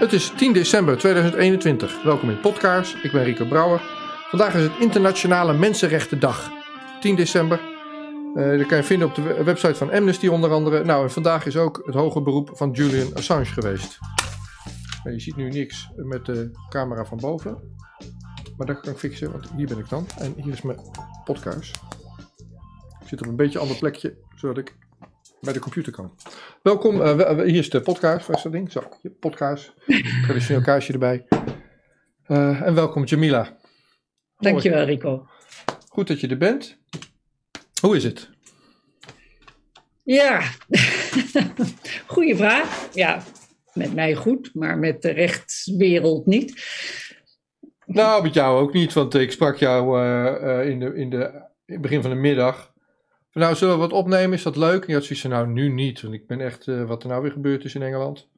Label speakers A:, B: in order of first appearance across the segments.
A: Het is 10 december 2021. Welkom in Podcaars. Ik ben Rico Brouwer. Vandaag is het Internationale Mensenrechtendag. 10 december. Uh, dat kan je vinden op de website van Amnesty onder andere. Nou, en vandaag is ook het hoger beroep van Julian Assange geweest. Nou, je ziet nu niks met de camera van boven. Maar dat kan ik fixen, want hier ben ik dan. En hier is mijn podcast. Ik zit op een beetje ander plekje, zodat ik bij de computer kan. Welkom, uh, hier is de podcast, waar is dat ding? Zo, podcast. Traditioneel kaarsje erbij. Uh, en welkom Jamila.
B: Dankjewel Rico.
A: Goed dat je er bent. Hoe is het?
B: Ja, goede vraag. Ja, met mij goed, maar met de rechtswereld niet.
A: Nou, met jou ook niet, want ik sprak jou uh, in, de, in, de, in het begin van de middag. Nou, zullen we wat opnemen? Is dat leuk? En je had zoiets nou, nu niet. Want ik ben echt, uh, wat er nou weer gebeurd is in Engeland.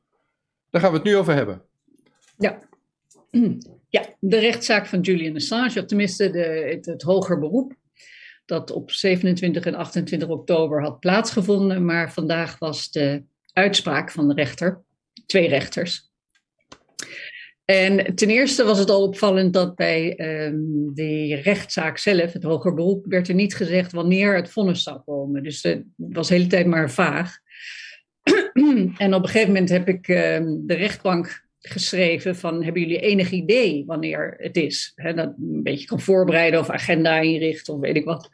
A: Daar gaan we het nu over hebben.
B: Ja. Ja, de rechtszaak van Julian Assange, of tenminste de, het hoger beroep, dat op 27 en 28 oktober had plaatsgevonden. Maar vandaag was de uitspraak van de rechter, twee rechters. En ten eerste was het al opvallend dat bij um, die rechtszaak zelf, het hoger beroep, werd er niet gezegd wanneer het vonnis zou komen. Dus het was de hele tijd maar vaag. en op een gegeven moment heb ik um, de rechtbank geschreven van hebben jullie enig idee wanneer het is? He, dat een beetje kan voorbereiden of agenda inrichten of weet ik wat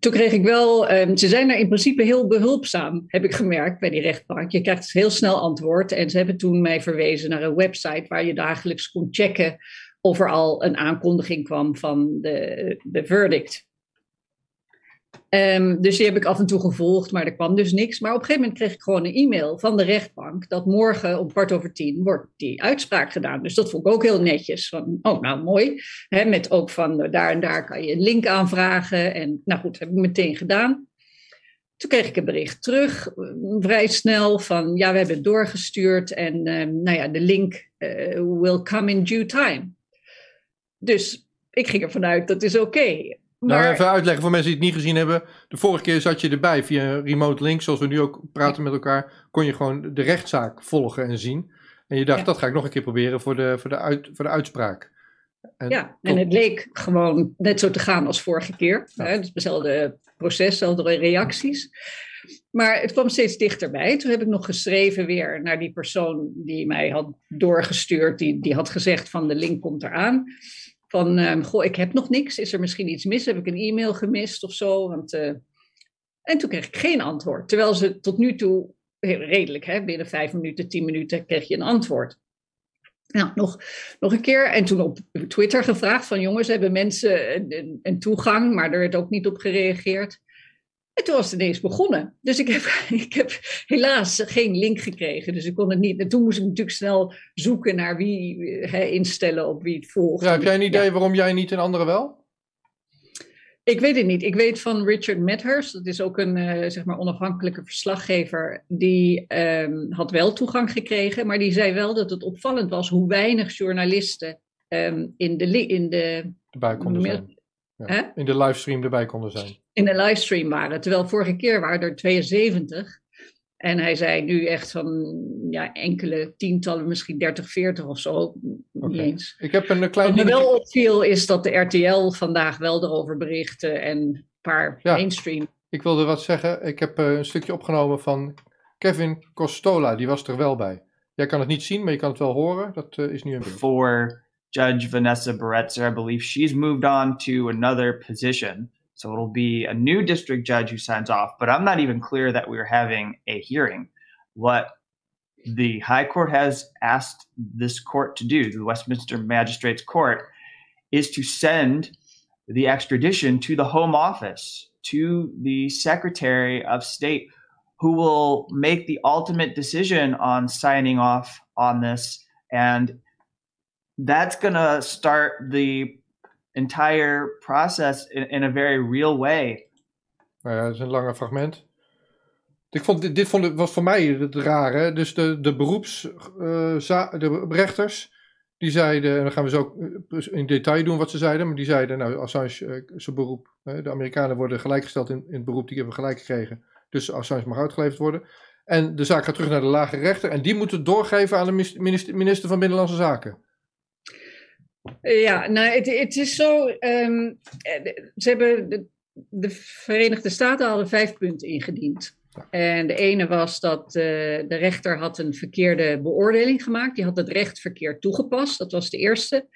B: toen kreeg ik wel, um, ze zijn daar in principe heel behulpzaam, heb ik gemerkt bij die rechtbank. Je krijgt heel snel antwoord. En ze hebben toen mij verwezen naar een website waar je dagelijks kon checken of er al een aankondiging kwam van de, de verdict. Um, dus die heb ik af en toe gevolgd, maar er kwam dus niks. Maar op een gegeven moment kreeg ik gewoon een e-mail van de rechtbank dat morgen om kwart over tien wordt die uitspraak gedaan. Dus dat vond ik ook heel netjes. Van, oh, nou mooi. Met ook van uh, daar en daar kan je een link aanvragen. En nou goed, heb ik meteen gedaan. Toen kreeg ik een bericht terug, uh, vrij snel, van ja, we hebben het doorgestuurd en uh, nou ja, de link uh, will come in due time. Dus ik ging ervan uit, dat is oké.
A: Maar... Nou, even uitleggen voor mensen die het niet gezien hebben. De vorige keer zat je erbij via een remote link, zoals we nu ook praten met elkaar. Kon je gewoon de rechtszaak volgen en zien. En je dacht, ja. dat ga ik nog een keer proberen voor de, voor de, uit, voor de uitspraak.
B: En ja, tot... en het leek gewoon net zo te gaan als vorige keer. Ja. Hè? Dus hetzelfde proces, dezelfde reacties. Maar het kwam steeds dichterbij. Toen heb ik nog geschreven weer naar die persoon die mij had doorgestuurd. Die, die had gezegd van de link komt eraan. Van, um, goh, ik heb nog niks. Is er misschien iets mis? Heb ik een e-mail gemist of zo? Want, uh... En toen kreeg ik geen antwoord. Terwijl ze tot nu toe, redelijk, hè, binnen vijf minuten, tien minuten, kreeg je een antwoord. Nou, nog, nog een keer. En toen op Twitter gevraagd van jongens, hebben mensen een, een toegang, maar er werd ook niet op gereageerd. En toen was het ineens begonnen. Dus ik heb, ik heb helaas geen link gekregen. Dus ik kon het niet. En toen moest ik natuurlijk snel zoeken naar wie hè, instellen op wie het volgt.
A: Ja, heb jij een idee ja. waarom jij niet en anderen wel?
B: Ik weet het niet. Ik weet van Richard Medhurst, dat is ook een uh, zeg maar onafhankelijke verslaggever, die um, had wel toegang gekregen, maar die zei wel dat het opvallend was hoe weinig journalisten um, in de, in de,
A: erbij konden zijn. Ja, in de livestream erbij konden zijn.
B: In de livestream waren. Terwijl vorige keer waren er 72. En hij zei nu echt van ja, enkele tientallen, misschien 30, 40 of zo. Niet okay. eens.
A: Ik heb een klein.
B: Wat me wel opviel is dat de RTL vandaag wel erover berichtte en een paar ja, mainstream.
A: Ik wilde wat zeggen. Ik heb uh, een stukje opgenomen van Kevin Costola. Die was er wel bij. Jij kan het niet zien, maar je kan het wel horen. Dat uh, is nu een.
C: Voor Judge Vanessa Baretzer, I believe she's moved on to another position. So it'll be a new district judge who signs off. But I'm not even clear that we're having a hearing. What the High Court has asked this court to do, the Westminster Magistrates Court, is to send the extradition to the Home Office, to the Secretary of State, who will make the ultimate decision on signing off on this. And that's going to start the entire process in, in a very real way.
A: Nou ja, dat is een lange fragment. Ik vond, dit, dit vond, was voor mij het rare. Dus de, de beroepsrechters, uh, de rechters, die zeiden, en dan gaan we zo in detail doen wat ze zeiden, maar die zeiden, nou, Assange, uh, zijn beroep, uh, de Amerikanen worden gelijkgesteld in, in het beroep, die hebben gelijk gekregen, dus Assange mag uitgeleverd worden. En de zaak gaat terug naar de lage rechter. En die moet het doorgeven aan de minister, minister van Binnenlandse Zaken.
B: Ja, nou, het, het is zo. Um, ze hebben de, de, Verenigde Staten hadden vijf punten ingediend. En de ene was dat uh, de rechter had een verkeerde beoordeling gemaakt. Die had het recht verkeerd toegepast. Dat was de eerste.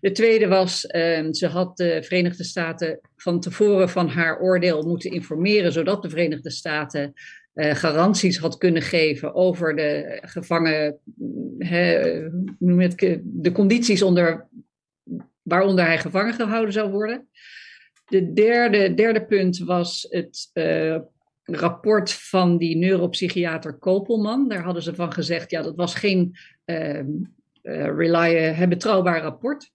B: De tweede was, uh, ze had de Verenigde Staten van tevoren van haar oordeel moeten informeren, zodat de Verenigde Staten uh, garanties had kunnen geven over de gevangen, he, noem het, de condities onder, waaronder hij gevangen gehouden zou worden. De derde, derde punt was het uh, rapport van die neuropsychiater Kopelman. Daar hadden ze van gezegd, ja, dat was geen uh, uh, betrouwbaar rapport.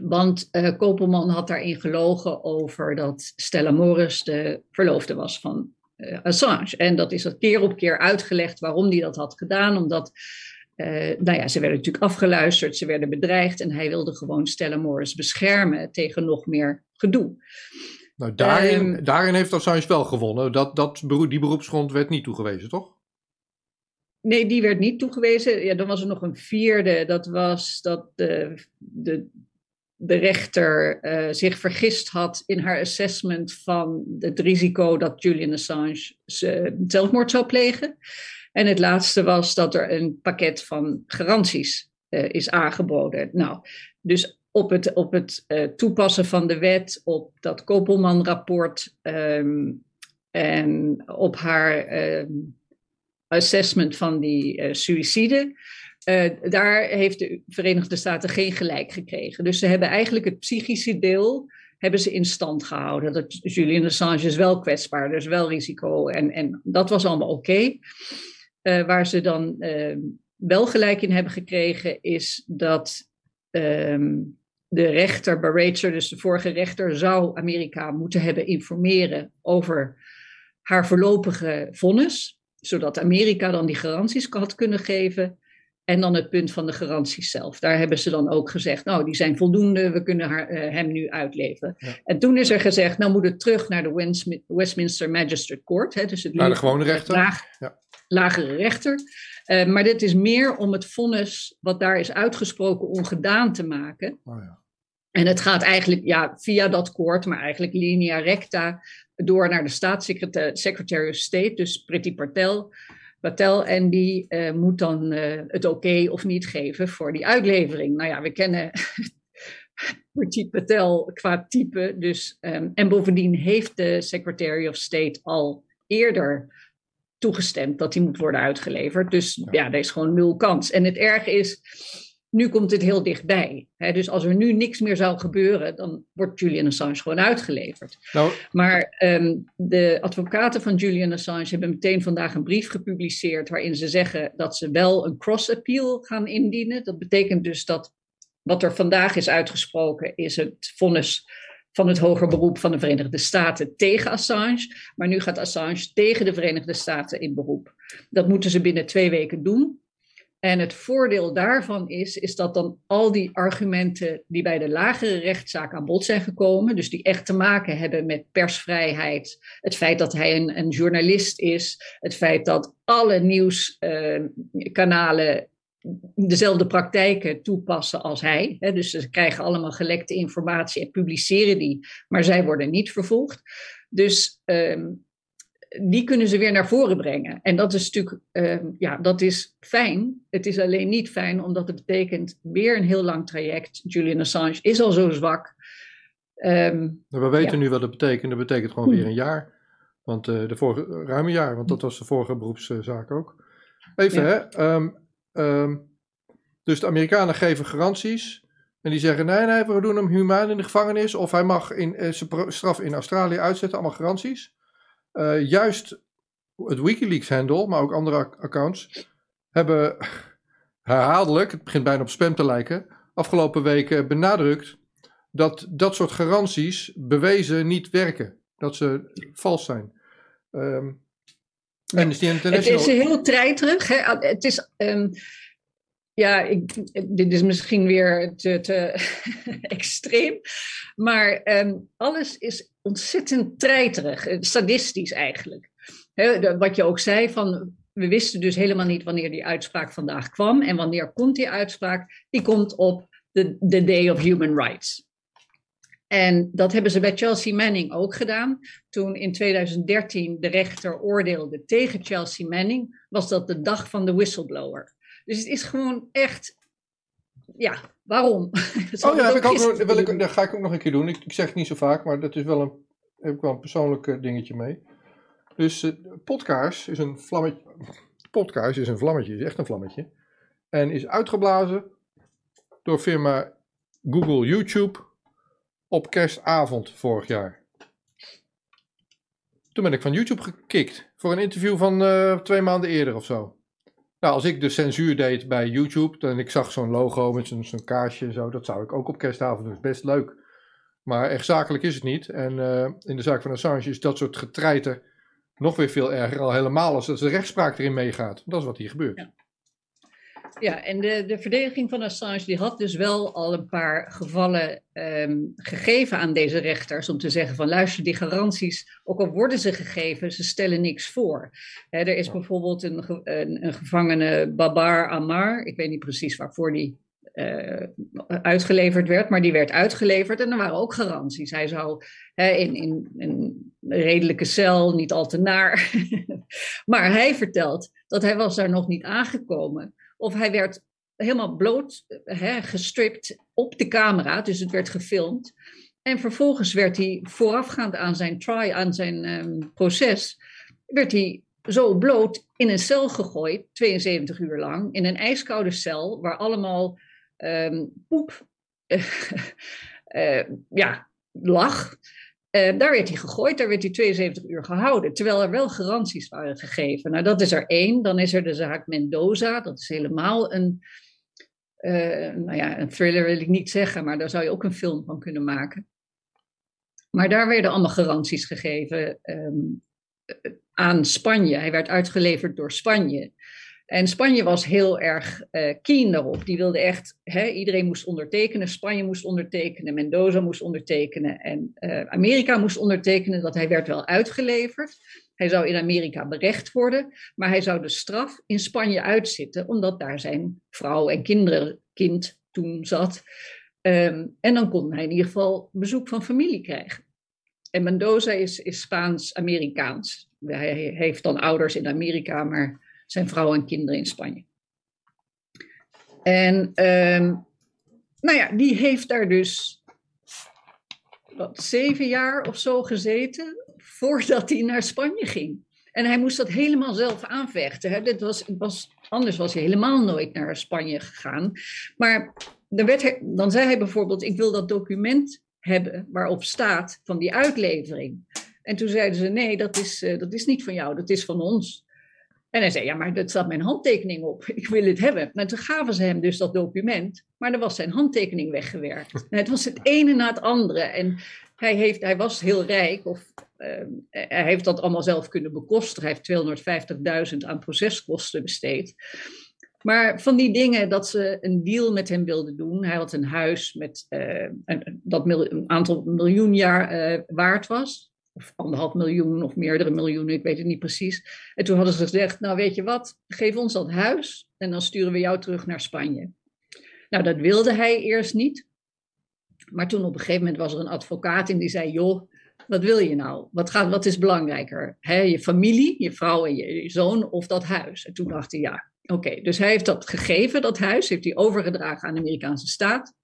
B: Want uh, Kopelman had daarin gelogen over dat Stella Morris de verloofde was van uh, Assange. En dat is er keer op keer uitgelegd waarom hij dat had gedaan. Omdat, nou ja, ze werden natuurlijk afgeluisterd, ze werden bedreigd. En hij wilde gewoon Stella Morris beschermen tegen nog meer gedoe.
A: Nou, daarin, um, daarin heeft Assange wel gewonnen. Dat, dat, die beroepsgrond werd niet toegewezen, toch?
B: Nee, die werd niet toegewezen. Ja, dan was er nog een vierde. Dat was dat de, de, de rechter uh, zich vergist had in haar assessment van het risico dat Julian Assange zelfmoord zou plegen. En het laatste was dat er een pakket van garanties uh, is aangeboden. Nou, dus op het, op het uh, toepassen van de wet, op dat Kopelman-rapport um, en op haar um, assessment van die uh, suïcide. Daar heeft de Verenigde Staten geen gelijk gekregen. Dus ze hebben eigenlijk het psychische deel hebben ze in stand gehouden. Dat Julian Assange is wel kwetsbaar, dus wel risico. En, en dat was allemaal oké. Uh, waar ze dan uh, wel gelijk in hebben gekregen, is dat um, de rechter, Barater, dus de vorige rechter, zou Amerika moeten hebben informeren over haar voorlopige vonnis, zodat Amerika dan die garanties had kunnen geven. En dan het punt van de garanties zelf. Daar hebben ze dan ook gezegd, nou, die zijn voldoende, we kunnen haar, uh, hem nu uitleveren. Ja. En toen is er gezegd, nou moet het terug naar de Westminster Magistrate Court. Hè, dus het
A: naar de gewone rechter.
B: Laag, ja. Lagere rechter. Uh, maar dit is meer om het vonnis wat daar is uitgesproken ongedaan te maken.
A: Oh ja.
B: En het gaat eigenlijk ja, via dat koord, maar eigenlijk linea recta door naar de staatssecretary of State, dus Priti Patel. Patel en die uh, moet dan uh, het oké okay of niet geven voor die uitlevering. Nou ja, we kennen Priti Patel qua type. Dus, um, en bovendien heeft de Secretary of State al eerder toegestemd dat hij moet worden uitgeleverd. Dus ja, ja er is gewoon nul kans. En het erge is, nu komt het heel dichtbij. Hè? Dus als er nu niks meer zou gebeuren, dan wordt Julian Assange gewoon uitgeleverd.
A: Nou.
B: Maar um, de advocaten van Julian Assange hebben meteen vandaag een brief gepubliceerd waarin ze zeggen dat ze wel een cross-appeal gaan indienen. Dat betekent dus dat wat er vandaag is uitgesproken is het vonnis van het hoger beroep van de Verenigde Staten tegen Assange. Maar nu gaat Assange tegen de Verenigde Staten in beroep. Dat moeten ze binnen twee weken doen. En het voordeel daarvan is, is dat dan al die argumenten die bij de lagere rechtszaak aan bod zijn gekomen, dus die echt te maken hebben met persvrijheid, het feit dat hij een, een journalist is, het feit dat alle nieuwskanalen uh, dezelfde praktijken toepassen als hij. Hè, dus ze krijgen allemaal gelekte informatie en publiceren die, maar zij worden niet vervolgd. Dus um, die kunnen ze weer naar voren brengen. En dat is natuurlijk, uh, ja, dat is fijn. Het is alleen niet fijn omdat het betekent weer een heel lang traject. Julian Assange is al zo zwak. Um,
A: we weten ja. nu wat het betekent. Dat betekent gewoon weer een jaar. Want uh, de vorige, ruim een jaar, want dat was de vorige beroepszaak ook. Even ja. hè. Um, um, dus de Amerikanen geven garanties. En die zeggen: nee, nee, we doen hem humaan in de gevangenis. Of hij mag in, uh, zijn straf in Australië uitzetten. Allemaal garanties. Uh, juist het Wikileaks-handle, maar ook andere accounts, hebben herhaaldelijk, het begint bijna op spam te lijken, afgelopen weken benadrukt dat dat soort garanties bewezen niet werken. Dat ze vals zijn. Um.
B: Het is heel treiterig. Hè? Het is... Um, ja, ik, dit is misschien weer te, te extreem. Maar um, alles is ontzettend treiterig, sadistisch eigenlijk. He, wat je ook zei, van we wisten dus helemaal niet wanneer die uitspraak vandaag kwam. En wanneer komt die uitspraak? Die komt op de, de Day of Human Rights. En dat hebben ze bij Chelsea Manning ook gedaan. Toen in 2013 de rechter oordeelde tegen Chelsea Manning, was dat de dag van de whistleblower. Dus het is gewoon echt, ja, waarom?
A: oh ja, heb ik ook, wil ik, dat ga ik ook nog een keer doen. Ik, ik, zeg het niet zo vaak, maar dat is wel een, heb ik wel een persoonlijk eh, dingetje mee. Dus uh, podcast is een vlammetje. Podcast is een vlammetje, is echt een vlammetje. En is uitgeblazen door firma Google YouTube op kerstavond vorig jaar. Toen ben ik van YouTube gekikt voor een interview van uh, twee maanden eerder of zo. Nou, als ik de censuur deed bij YouTube en ik zag zo'n logo met zo'n kaarsje en zo, dat zou ik ook op kerstavond doen. Best leuk. Maar echt zakelijk is het niet. En uh, in de zaak van Assange is dat soort getreiter nog weer veel erger. Al helemaal als de rechtspraak erin meegaat. Dat is wat hier gebeurt.
B: Ja, en de, de verdediging van Assange die had dus wel al een paar gevallen um, gegeven aan deze rechters. Om te zeggen van luister, die garanties, ook al worden ze gegeven, ze stellen niks voor. er is bijvoorbeeld een, een, een, gevangene, Babar Amar, ik weet niet precies waarvoor die uh, uitgeleverd werd, maar die werd uitgeleverd en er waren ook garanties. Hij zou in, in, in een redelijke cel, niet al te naar. maar hij vertelt dat hij was daar nog niet aangekomen of hij werd helemaal bloot hè, gestript op de camera, dus het werd gefilmd. En vervolgens werd hij voorafgaand aan zijn try, aan zijn um, proces, werd hij zo bloot in een cel gegooid, 72 uur lang, in een ijskoude cel waar allemaal um, poep uh, ja, lag. Uh, daar werd hij gegooid, daar werd hij 72 uur gehouden, terwijl er wel garanties waren gegeven. Nou, dat is er één. Dan is er de zaak Mendoza, dat is helemaal een, uh, nou ja, een thriller wil ik niet zeggen, maar daar zou je ook een film van kunnen maken. Maar daar werden allemaal garanties gegeven um, aan Spanje. Hij werd uitgeleverd door Spanje. En Spanje was heel erg uh, keen daarop. Die wilde echt, hè, iedereen moest ondertekenen. Spanje moest ondertekenen, Mendoza moest ondertekenen en uh, Amerika moest ondertekenen dat hij werd wel uitgeleverd. Hij zou in Amerika berecht worden, maar hij zou de straf in Spanje uitzitten, omdat daar zijn vrouw en kinderen, kind toen zat. Um, en dan kon hij in ieder geval bezoek van familie krijgen. En Mendoza is Spaans-Amerikaans. Hij heeft dan ouders in Amerika, maar zijn vrouw en kinderen in Spanje. En um, nou ja, die heeft daar dus wat, zeven jaar of zo gezeten voordat hij naar Spanje ging. En hij moest dat helemaal zelf aanvechten. Hè. Dit was, was, anders was hij helemaal nooit naar Spanje gegaan. Maar dan, werd hij, dan zei hij bijvoorbeeld: Ik wil dat document hebben waarop staat van die uitlevering. En toen zeiden ze: Nee, dat is, uh, dat is niet van jou, dat is van ons. En hij zei, ja, maar er staat mijn handtekening op. Ik wil het hebben. En toen gaven ze hem dus dat document. Maar er was zijn handtekening weggewerkt. En het was het ene na het andere. En hij, heeft, hij was heel rijk. Of uh, hij heeft dat allemaal zelf kunnen bekostigen. Hij heeft 250.000 aan proceskosten besteed. Maar van die dingen dat ze een deal met hem wilden doen. Hij had een huis met, uh, een, dat een aantal miljoen jaar uh, waard was of anderhalf miljoen of meerdere miljoenen, ik weet het niet precies. En toen hadden ze gezegd, nou weet je wat, geef ons dat huis en dan sturen we jou terug naar Spanje. Nou, dat wilde hij eerst niet. Maar toen op een gegeven moment was er een advocaat en die zei, joh, wat wil je nou? Wat, gaat, wat is belangrijker? je familie, je vrouw en je, zoon of dat huis? En toen dacht hij, ja, oké. Dus hij heeft dat gegeven, dat huis, heeft hij overgedragen aan de Amerikaanse staat.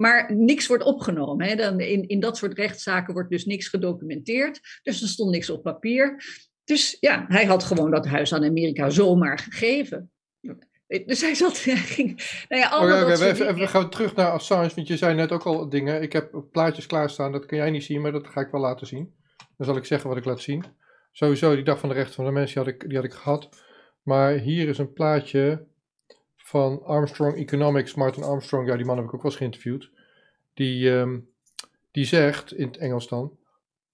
B: Maar niks wordt opgenomen. Hè. Dan in, in dat soort rechtszaken wordt dus niks gedocumenteerd. Dus er stond niks op papier. Dus ja, hij had gewoon dat huis aan Amerika zomaar gegeven. Dus hij zat, hij ging, nou ja, allemaal
A: oh, ja, we, gaan terug naar Assange, want je zei net ook al dingen. Ik heb plaatjes klaarstaan, dat kun jij niet zien, maar dat ga ik wel laten zien. Dan zal ik zeggen wat ik laat zien. Sowieso, die dag van de rechten van de mensen, die had ik, die had ik gehad. Maar hier is een plaatje van Armstrong Economics, Martin Armstrong, ja, die man heb ik ook wel eens geïnterviewd. Die, um, die zegt in het Engels dan: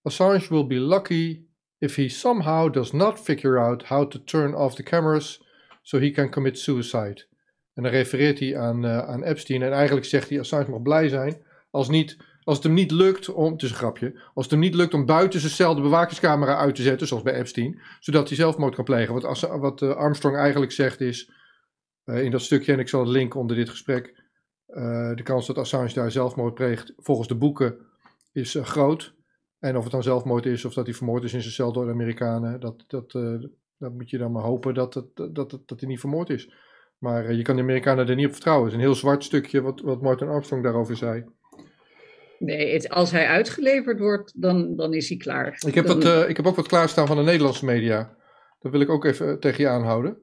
A: Assange will be lucky if he somehow does not figure out how to turn off the cameras so he can commit suicide. En dan refereert hij aan, uh, aan Epstein en eigenlijk zegt hij: Assange mag blij zijn als niet Als het hem niet lukt om, het is een grapje, als het hem niet lukt om buiten zijn cel de bewakingscamera uit te zetten, zoals bij Epstein, zodat hij zelfmoord kan plegen. Wat, wat uh, Armstrong eigenlijk zegt is, in dat stukje, en ik zal het linken onder dit gesprek, uh, de kans dat Assange daar zelfmoord pleegt, volgens de boeken, is groot. En of het dan zelfmoord is of dat hij vermoord is in zijn cel door de Amerikanen, dat, dat, dat moet je dan maar hopen dat, het, dat, dat, dat hij niet vermoord is. Maar je kan de Amerikanen er niet op vertrouwen. Het is een heel zwart stukje wat, wat Martin Armstrong daarover zei.
B: Nee, het, als hij uitgeleverd wordt, dan, dan is hij klaar.
A: Ik heb,
B: dan...
A: uh, ik heb ook wat klaarstaan van de Nederlandse media. Dat wil ik ook even tegen je aanhouden.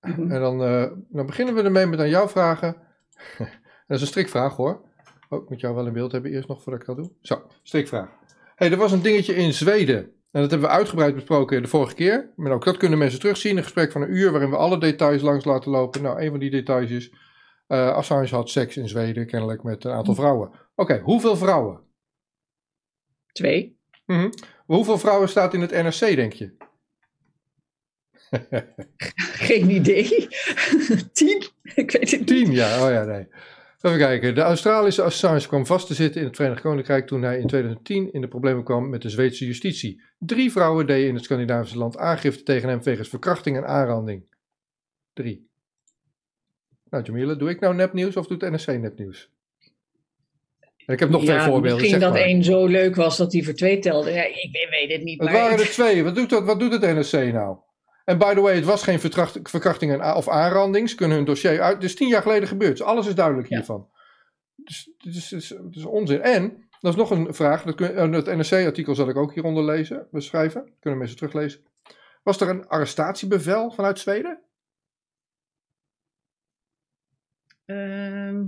A: Mm -hmm. En dan, uh, dan beginnen we ermee met aan jou vragen. dat is een strikvraag hoor. Oh, ik moet jou wel in beeld hebben eerst nog voordat ik dat doe. Zo, strikvraag. hey, er was een dingetje in Zweden. En dat hebben we uitgebreid besproken de vorige keer. Maar ook dat kunnen mensen terugzien. Een gesprek van een uur waarin we alle details langs laten lopen. Nou, een van die details is... Uh, Assange had seks in Zweden, kennelijk met een aantal vrouwen. Oké, okay, hoeveel vrouwen?
B: Twee.
A: Mm -hmm. Hoeveel vrouwen staat in het NRC, denk je?
B: Geen idee. Tien? Ik weet het
A: Tien, ja. Oh ja, nee. Even kijken. De Australische Assange kwam vast te zitten in het Verenigd Koninkrijk toen hij in 2010 in de problemen kwam met de Zweedse justitie. Drie vrouwen deden in het Scandinavische land aangifte tegen hem wegens verkrachting en aanranding. Drie. Nou, Jamila, doe ik nou nepnieuws of doet NRC nepnieuws? En ik heb nog
B: ja,
A: twee voorbeelden.
B: Misschien
A: zeg
B: dat één zo leuk was dat hij voor twee telde. Ja, ik weet het niet.
A: Het
B: maar
A: waren er twee. Wat doet, dat, wat doet het NRC nou? En by the way, het was geen verkrachting of aanranding. Ze kunnen hun dossier uit. Is tien jaar geleden gebeurd. Dus alles is duidelijk
B: Ja.
A: hiervan. Dus het is, onzin. En, dat is nog een vraag. Dat kun, het NRC-artikel zal ik ook hieronder lezen, beschrijven. Kunnen mensen teruglezen. Was er een arrestatiebevel vanuit Zweden?
B: Ehm,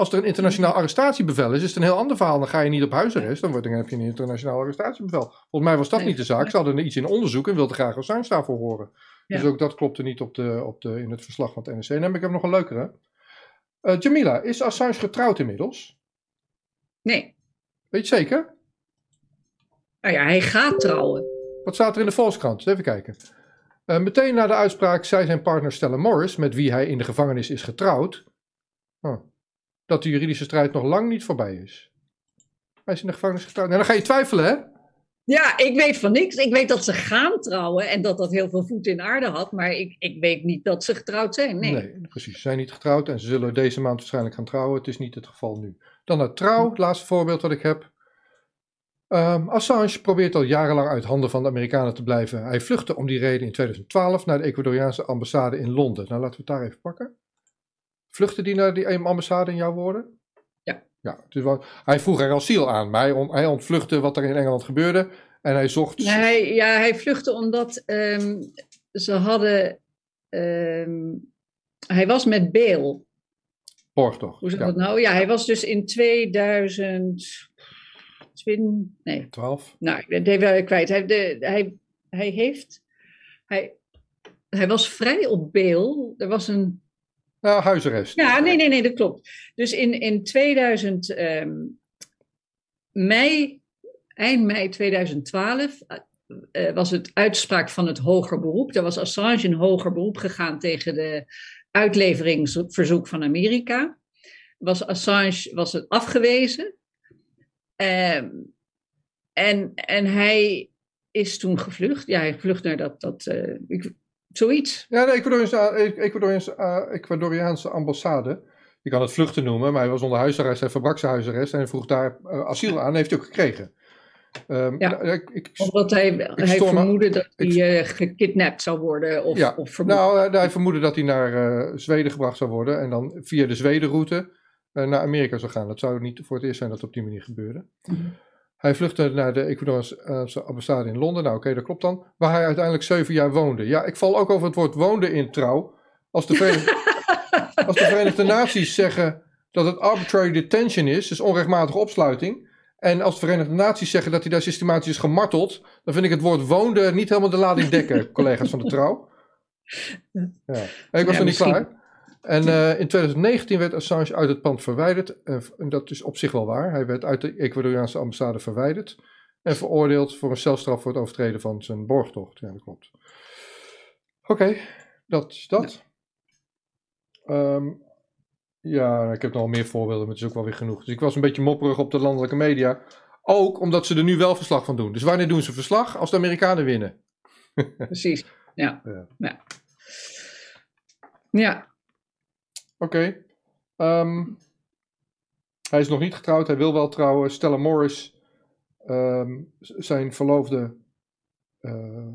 A: Als er een internationaal arrestatiebevel is, is het een heel ander verhaal. Dan ga je niet op huisarrest, dan, wordt, dan heb je een internationaal arrestatiebevel. Volgens mij was dat
B: Nee.
A: niet de zaak. Ze hadden iets in onderzoek en wilden graag Assange daarvoor horen. Dus ook dat klopte niet op de, op de, in het verslag van het NRC. En dan heb ik heb nog een leukere. Eh, Jamila, is Assange getrouwd inmiddels?
B: nee.
A: Weet je zeker?
B: Nou ja, hij gaat trouwen.
A: Wat staat er in de Volkskrant? Even kijken. Eh, meteen na de uitspraak zei zijn partner Stella Morris, met wie hij in de gevangenis is getrouwd, oh, dat de juridische strijd nog lang niet voorbij is. Hij is in de gevangenis getrouwd. Nou, dan ga je twijfelen, hè?
B: Ja, ik weet van niks. Ik weet dat ze gaan trouwen en dat dat heel veel voet in aarde had. Maar ik, ik weet niet dat ze getrouwd zijn. Nee.
A: precies. Ze zijn niet getrouwd en ze zullen deze maand waarschijnlijk gaan trouwen. Het is niet het geval nu. Dan naar trouw, het laatste voorbeeld wat ik heb. Ehm, Assange probeert al jarenlang uit handen van de Amerikanen te blijven. Hij vluchtte om die reden in 2012 naar de Ecuadoriaanse ambassade in Londen. Nou, laten we het daar even pakken. Vluchtte die naar die ambassade in jouw woorden?
B: Ja.
A: Ja, dus wel- hij vroeg er asiel aan, maar hij, on- hij ontvluchtte wat er in Engeland gebeurde. En hij zocht...
B: Nee, hij, ja, hij vluchtte omdat ehm, ze hadden. ehm, hij was met bail.
A: borgtocht.
B: Hoe zeg
A: Ja,
B: dat nou? Ja, hij was dus in 2020. Nee,
A: 12.
B: nou, ik ben het even kwijt. Hij, de, hij, hij heeft. Hij, hij was vrij op bail. Er was een.
A: Nou, huisarrest.
B: Ja, nee, nee, nee, dat klopt. Dus in, in 2000, ehm, mei, eind mei 2012, eh, was het uitspraak van het hoger beroep. Daar was Assange in hoger beroep gegaan tegen de uitleveringsverzoek van Amerika. Was Assange was het afgewezen. Ehm, en, en hij is toen gevlucht. Ja, hij vlucht naar dat, dat eh, zoiets.
A: Ja, de Ecuadoriaanse, eh, Ecuadoriaanse, eh, Ecuadoriaanse ambassade. Je kan het vluchten noemen, maar hij was onder huisarrest. Hij verbrak zijn huisarrest en vroeg daar eh, asiel aan. heeft hij ook gekregen. Ehm,
B: Ja.
A: nou, ik, ik,
B: Omdat hij, hij vermoedde dat
A: ik-
B: hij gekidnapt zou worden. Of,
A: Ja,
B: of
A: nou, hij vermoedde dat hij naar Zweden gebracht zou worden. En dan via de Zwedenroute naar Amerika zou gaan. Dat zou niet voor het eerst zijn dat het op die manier gebeurde.
B: Mhm.
A: Hij vluchtte naar de Ecuadoriaanse ambassade in Londen. Nou, oké, dat klopt dan. Waar hij uiteindelijk zeven jaar woonde. Ja, ik val ook over het woord woonde in trouw. Als de, Verenigde, als de Verenigde Naties zeggen dat het arbitrary detention is, dus onrechtmatige opsluiting. En als de Verenigde Naties zeggen dat hij daar systematisch is gemarteld, dan vind ik het woord woonde niet helemaal de lading dekken, collega's van de trouw. Ja. Ik was
B: Ja,
A: nog niet
B: misschien.
A: klaar. En eh, in 2019 werd Assange uit het pand verwijderd. En dat is op zich wel waar. Hij werd uit de Ecuadoriaanse ambassade verwijderd. En veroordeeld voor een celstraf voor het overtreden van zijn borgtocht. Ja, dat klopt. Oké, dat is dat. Ehm, Ja, ik heb nog meer voorbeelden, maar het is ook wel weer genoeg. Dus ik was een beetje mopperig op de landelijke media. Ook omdat ze er nu wel verslag van doen. Dus wanneer doen ze verslag? Als de Amerikanen winnen.
B: Precies, ja. Ja. ja. ja.
A: Oké. Ehm, hij is nog niet getrouwd, hij wil wel trouwen. Stella Morris, um, zijn verloofde, uh,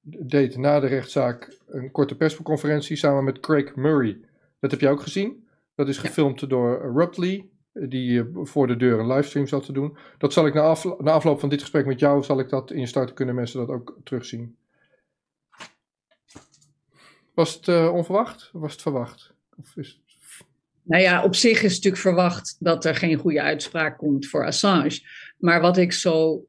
A: deed na de rechtszaak een korte persconferentie samen met Craig Murray. Dat heb jij ook gezien. Dat is gefilmd door Rupley, die eh, voor de deur een livestream zat te doen. Dat zal ik na, na, afloop van dit gesprek met jou, zal ik dat in starten, kunnen mensen dat ook terugzien. Was het uh, onverwacht? Was het verwacht?
B: Nou ja, op zich is natuurlijk verwacht dat er geen goede uitspraak komt voor Assange. Maar wat ik zo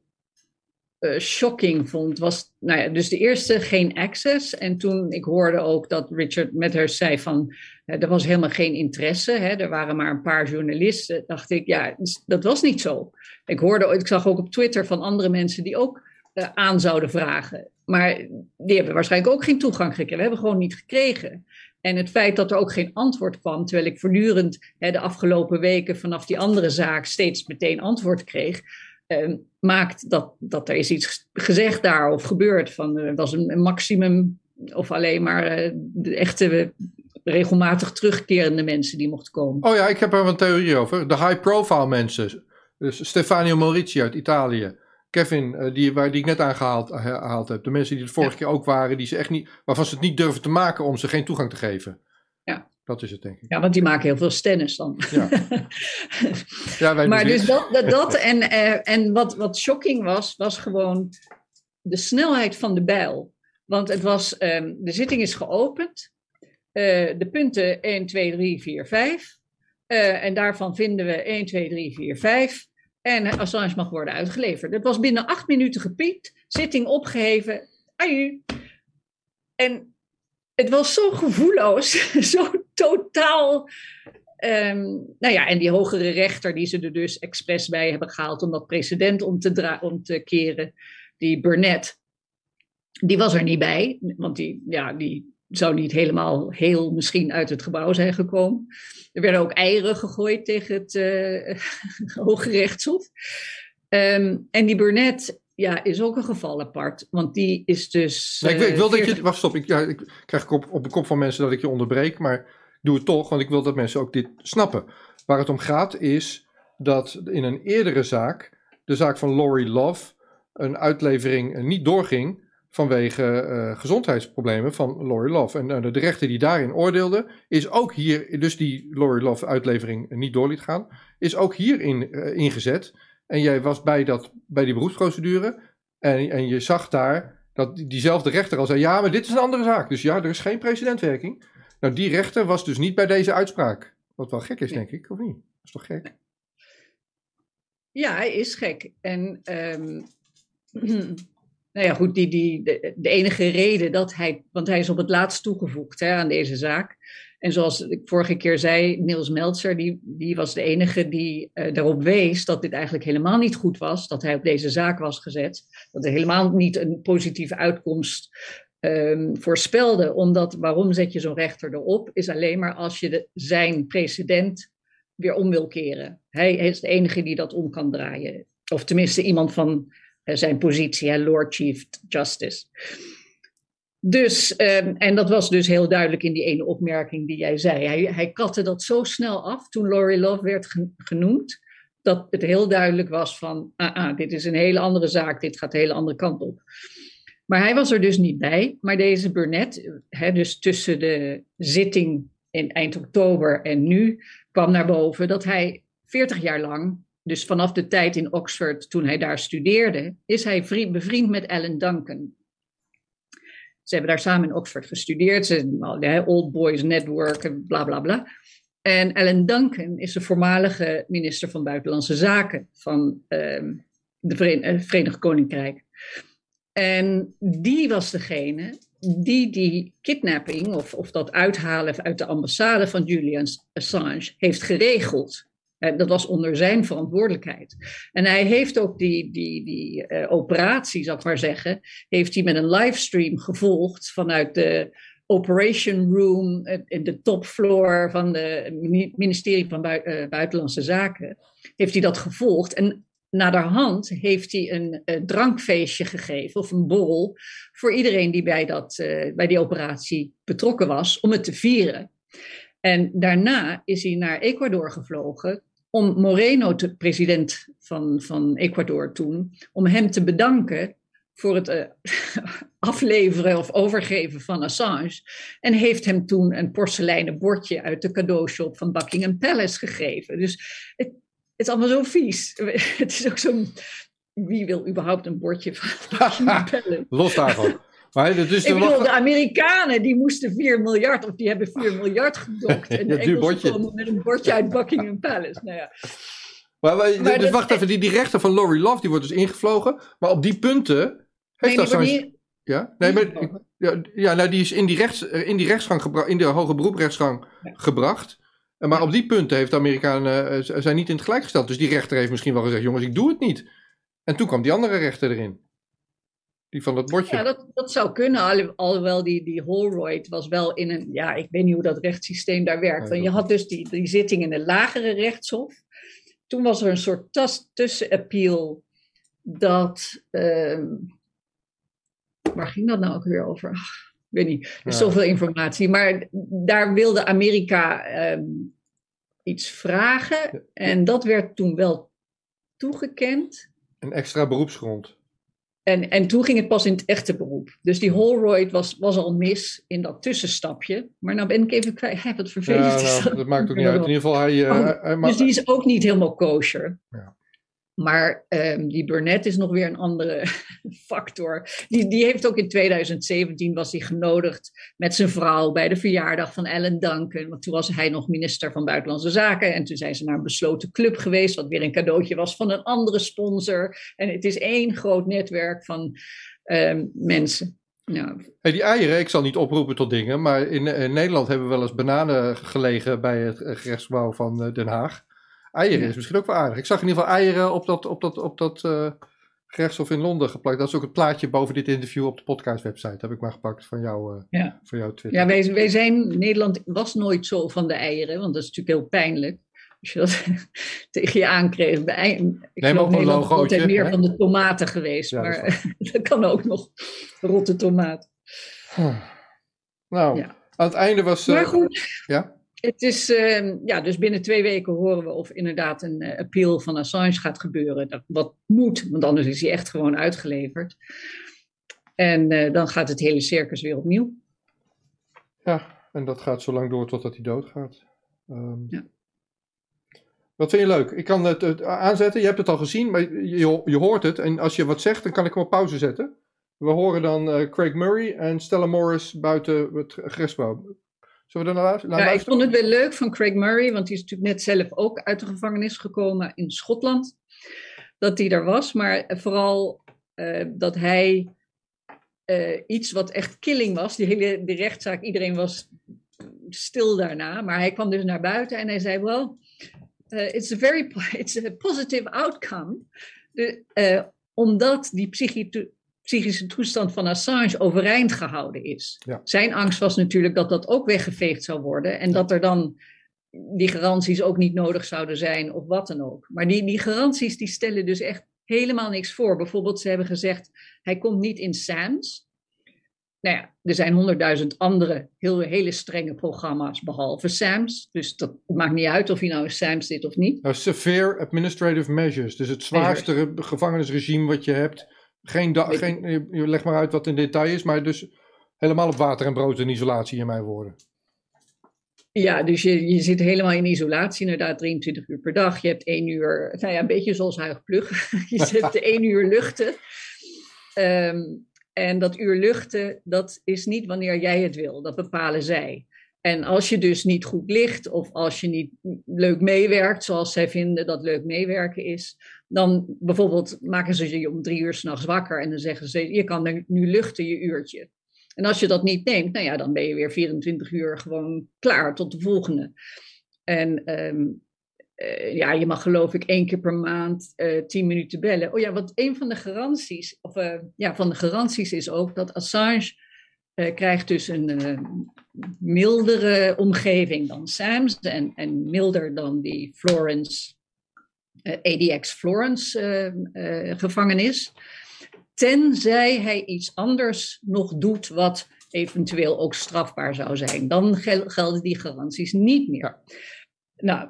B: uh, shocking vond, was nou ja, dus de eerste geen access. En toen ik hoorde ook dat Richard Mathers zei van uh, er was helemaal geen interesse. Hè, er waren maar een paar journalisten. Dacht ik, ja, dus dat was niet zo. Ik hoorde, ik zag ook op Twitter van andere mensen die ook uh, aan zouden vragen. Maar die hebben waarschijnlijk ook geen toegang gekregen. We hebben gewoon niet gekregen. En het feit dat er ook geen antwoord kwam, terwijl ik voortdurend hè, de afgelopen weken vanaf die andere zaak steeds meteen antwoord kreeg, uh, maakt dat, dat er is iets gezegd daar of gebeurd. Van, was een, maximum of alleen maar uh, de echte regelmatig terugkerende mensen die mochten komen.
A: Oh ja, ik heb er een theorie over. De high-profile mensen. Dus Stefano Morici uit Italië. Kevin, die, waar, die ik net aangehaald gehaald heb. De mensen die de vorige ja. keer ook waren, die ze echt niet, waarvan ze het niet durven te maken om ze geen toegang te geven.
B: Ja.
A: Dat is het, denk ik.
B: Ja, want die maken heel veel stennis dan.
A: Ja. ja wij
B: maar dus dat, dat, dat en, uh, en wat, wat shocking was, was gewoon de snelheid van de bijl. Want het was, um, de zitting is geopend. Uh, de punten 1, 2, 3, 4, 5. Uh, en daarvan vinden we 1, 2, 3, 4, 5. En Assange mag worden uitgeleverd. Het was binnen acht minuten gepiept, zitting opgeheven. Aju. En het was zo gevoelloos, zo totaal. Um, nou ja, en die hogere rechter die ze er dus expres bij hebben gehaald om dat precedent om te, om te keren, die Burnett, die was er niet bij, want die, ja, die zou niet helemaal heel misschien uit het gebouw zijn gekomen. Er werden ook eieren gegooid tegen het uh, Hoge Rechtshof. Um, en die Burnett ja, is ook een geval apart. Want die is dus.
A: Nee, ik, wil, ik wil 40... dat je. Wacht, stop. Ik, ja, ik krijg op, op de kop van mensen dat ik je onderbreek. Maar ik doe het toch, want ik wil dat mensen ook dit snappen. Waar het om gaat is dat in een eerdere zaak, de zaak van Lori Love, een uitlevering niet doorging vanwege uh, gezondheidsproblemen van Lori Love. En uh, de rechter die daarin oordeelde, is ook hier, dus die Lori Love uitlevering niet door liet gaan, is ook hierin uh, ingezet. En jij was bij, dat, bij die beroepsprocedure. En, en je zag daar dat diezelfde rechter al zei: ja, maar dit is een andere zaak. Dus ja, er is geen precedentwerking. Nou, die rechter was dus niet bij deze uitspraak. Wat wel gek is, denk ik, of niet? Dat is toch gek?
B: Ja, hij is gek. En um, nou ja, goed, die, die, de, de, enige reden dat hij, want hij is op het laatst toegevoegd hè, aan deze zaak. En zoals ik vorige keer zei, Niels Meltzer, die, die was de enige die uh, daarop wees dat dit eigenlijk helemaal niet goed was, dat hij op deze zaak was gezet, dat er helemaal niet een positieve uitkomst um, voorspelde. Omdat, waarom zet je zo'n rechter erop, is alleen maar als je de, zijn precedent weer om wil keren. Hij is de enige die dat om kan draaien. Of tenminste iemand van zijn positie, Lord Chief Justice. Dus, um, en dat was dus heel duidelijk in die ene opmerking die jij zei. Hij, hij katte dat zo snel af toen Laurie Love werd genoemd, dat het heel duidelijk was van, ah, ah, dit is een hele andere zaak, dit gaat de hele andere kant op. Maar hij was er dus niet bij. Maar deze Burnett, hè, dus tussen de zitting in eind oktober en nu, kwam naar boven dat hij 40 jaar lang, dus vanaf de tijd in Oxford toen hij daar studeerde, is hij vriend, bevriend met Alan Duncan. Ze hebben daar samen in Oxford gestudeerd. Ze Old Boys Network en bla bla bla. En Alan Duncan is de voormalige minister van Buitenlandse Zaken van uh, de Veren Verenigd Koninkrijk. En die was degene die die kidnapping of, of dat uithalen uit de ambassade van Julian Assange heeft geregeld. Dat was onder zijn verantwoordelijkheid. En hij heeft ook die, die, die uh, operatie, zal ik maar zeggen, heeft hij met een livestream gevolgd vanuit de operation room in de topfloor van het ministerie van Buitenlandse Zaken. Heeft hij dat gevolgd. En naderhand heeft hij een, drankfeestje gegeven of een borrel voor iedereen die bij, dat, bij die operatie betrokken was, om het te vieren. En daarna is hij naar Ecuador gevlogen om Moreno, de president van, van Ecuador toen, om hem te bedanken voor het uh, afleveren of overgeven van Assange. En heeft hem toen een porseleinen bordje uit de cadeaushop van Buckingham Palace gegeven. Dus het, het is allemaal zo vies. Het is ook zo'n. Wie wil überhaupt een bordje van
A: pellen? Los daarvan. Maar
B: dus Ik bedoel, de Amerikanen die moesten 4 miljard, of die hebben 4 miljard gedokt. En de Engelsen komen met een bordje uit Buckingham Palace. Nou ja.
A: Maar, maar, dus wacht even, die, die rechter van Lori Love die wordt dus ingevlogen. Maar op die punten heeft nee, dat zo'n... Ja, nee, maar, ja, ja, nou, die is in die, rechts, in die rechtsgang gebracht, in de hoge beroeprechtsgang ja. gebracht. Maar op die punten heeft de Amerikanen uh, zijn niet in het gelijk gesteld. Dus die rechter heeft misschien wel gezegd: jongens, ik doe het niet. En toen kwam die andere rechter erin. Die van dat bordje.
B: Ja, dat, dat zou kunnen. alhoewel die, die Holroyd was wel in een. Ja, ik weet niet hoe dat rechtssysteem daar werkt. Want je had dus die, die zitting in de lagere rechtshof. Toen was er een soort tussenappeal. Dat. Uh, waar ging dat nou ook weer over? weet niet, er is zoveel informatie. Maar daar wilde Amerika ehm, iets vragen en dat werd toen wel toegekend.
A: Een extra beroepsgrond.
B: En, en toen ging het pas in het echte beroep. Dus die Holroyd was, was al mis in dat tussenstapje. Maar nou ben ik even kwijt. Hey, wat vervelend ja,
A: nou, dat. maakt ook niet uit. In ieder geval, hij... Uh,
B: oh, hij dus die is ook niet helemaal kosher. Ja. Maar um, die Burnett is nog weer een andere factor. Die, die heeft ook in 2017 was hij genodigd met zijn vrouw bij de verjaardag van Ellen Duncan. Want toen was hij nog minister van Buitenlandse Zaken. En toen zijn ze naar een besloten club geweest, wat weer een cadeautje was van een andere sponsor. En het is één groot netwerk van um, mensen.
A: Nou. Die eieren, ik zal niet oproepen tot dingen, maar in, Nederland hebben we wel eens bananen gelegen bij het gerechtsgebouw van eh, Den Haag. Eieren is misschien ook wel aardig. Ik zag in ieder geval eieren op dat, op dat, op dat uh, gerechtshof in Londen geplakt. Dat is ook het plaatje boven dit interview op de podcast-website. Heb ik maar gepakt van, jou, uh, ja. van jouw Twitter.
B: Ja, wij, wij zijn, Nederland was nooit zo van de eieren, want dat is natuurlijk heel pijnlijk. Als je dat tegen je aankreeg. Ik
A: Neem geloof Nederland is altijd
B: meer van de tomaten geweest. maar dat, dat, kan ook nog. Rotte tomaat.
A: Nou, aan het einde was...
B: Uh, maar goed. Ja? Het is, uh, ja, dus binnen twee weken horen we of inderdaad een uh, appeal van Assange gaat gebeuren. Dat, wat moet, want anders is hij echt gewoon uitgeleverd. En uh, dan gaat het hele circus weer opnieuw.
A: Ja, en dat gaat zo lang door totdat hij doodgaat. Um, ja. Wat vind je leuk? Ik kan het, het, aanzetten, je hebt het al gezien, maar je, je hoort het. En als je wat zegt, dan kan ik hem op pauze zetten. We horen dan uh, Craig Murray en Stella Morris buiten het gerechtsgebouw. Zullen we er naar, naar
B: ja, Ik vond het wel leuk van Craig Murray, want die is natuurlijk net zelf ook uit de gevangenis gekomen in Schotland. Dat hij er was, maar vooral uh, dat hij uh, iets wat echt killing was, die hele die rechtszaak, iedereen was stil daarna, maar hij kwam dus naar buiten en hij zei, well, uh, it's, a very, it's a positive outcome. De, omdat die psychiatrie psychische toestand van Assange overeind gehouden is. Zijn angst was natuurlijk dat dat ook weggeveegd zou worden en dat er dan die garanties ook niet nodig zouden zijn of wat dan ook. Maar die, die garanties die stellen dus echt helemaal niks voor. Bijvoorbeeld, ze hebben gezegd, hij komt niet in SAMS. Nou ja, er zijn honderdduizend andere heel, hele strenge programma's behalve SAMS. Dus dat maakt niet uit of hij nou in SAMS zit of niet.
A: Nou, severe Administrative Measures. Dus het zwaarste gevangenisregime wat je hebt geen, geen leg maar uit wat in detail is, maar dus helemaal op water en brood en isolatie in mijn woorden.
B: Ja, dus je, je zit helemaal in isolatie, inderdaad 23 uur per dag. Je hebt één uur, nou ja, een beetje zoals huigplug. je zit één uur luchten. Um, en dat uur luchten, dat is niet wanneer jij het wil. Dat bepalen zij. En als je dus niet goed ligt of als je niet leuk meewerkt, zoals zij vinden dat leuk meewerken is, dan bijvoorbeeld maken ze je om drie uur s'nachts wakker en dan zeggen ze, je kan nu luchten je uurtje. En als je dat niet neemt, nou ja, dan ben je weer 24 uur gewoon klaar tot de volgende. En um, uh, ja, je mag geloof ik één keer per maand uh, tien minuten bellen. Oh ja, want een van de garanties, of uh, ja, van de garanties is ook dat Assange krijgt dus een mildere omgeving dan Sam's en, en milder dan die Florence, ADX Florence gevangenis. Tenzij hij iets anders nog doet wat eventueel ook strafbaar zou zijn. Dan gelden die garanties niet meer. Nou,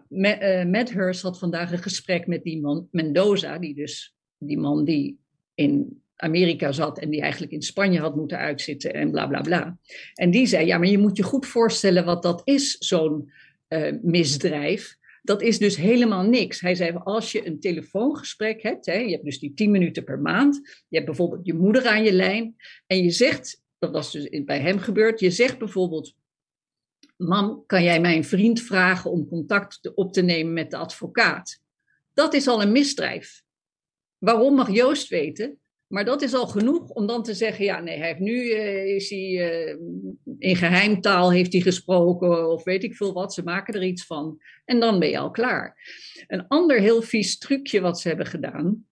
B: Medhurst had vandaag een gesprek met die man, Mendoza, die dus die man die in Amerika zat en die eigenlijk in Spanje had moeten uitzitten en bla bla bla. En die zei: Ja, maar je moet je goed voorstellen wat dat is, zo'n uh, misdrijf. Dat is dus helemaal niks. Hij zei: Als je een telefoongesprek hebt, hè, je hebt dus die 10 minuten per maand, je hebt bijvoorbeeld je moeder aan je lijn en je zegt, dat was dus bij hem gebeurd, je zegt bijvoorbeeld: Mam, kan jij mijn vriend vragen om contact op te nemen met de advocaat? Dat is al een misdrijf. Waarom mag Joost weten? Maar dat is al genoeg om dan te zeggen, ja, nee, hij heeft nu uh, is hij, uh, in geheimtaal heeft hij gesproken of weet ik veel wat. Ze maken er iets van en dan ben je al klaar. Een ander heel vies trucje wat ze hebben gedaan,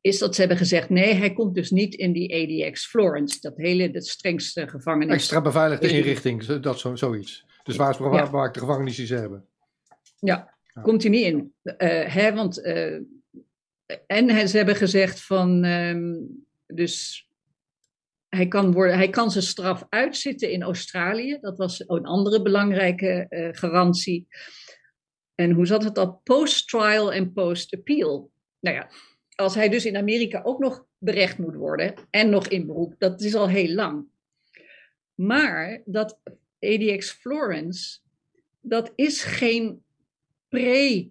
B: is dat ze hebben gezegd, nee, hij komt dus niet in die ADX Florence, dat hele, het strengste gevangenis.
A: Extra beveiligde dus inrichting, dat zo, zoiets. De zwaarst bewaakte ja. gevangenis die ze hebben.
B: Ja, ja. komt hij niet in. Uh, hè, want en ze hebben gezegd van, um, dus hij kan, worden, hij kan zijn straf uitzitten in Australië. Dat was een andere belangrijke uh, garantie. En hoe zat het al? Post-trial en post-appeal. Nou ja, als hij dus in Amerika ook nog berecht moet worden en nog in beroep, dat is al heel lang. Maar dat ADX Florence, dat is geen pre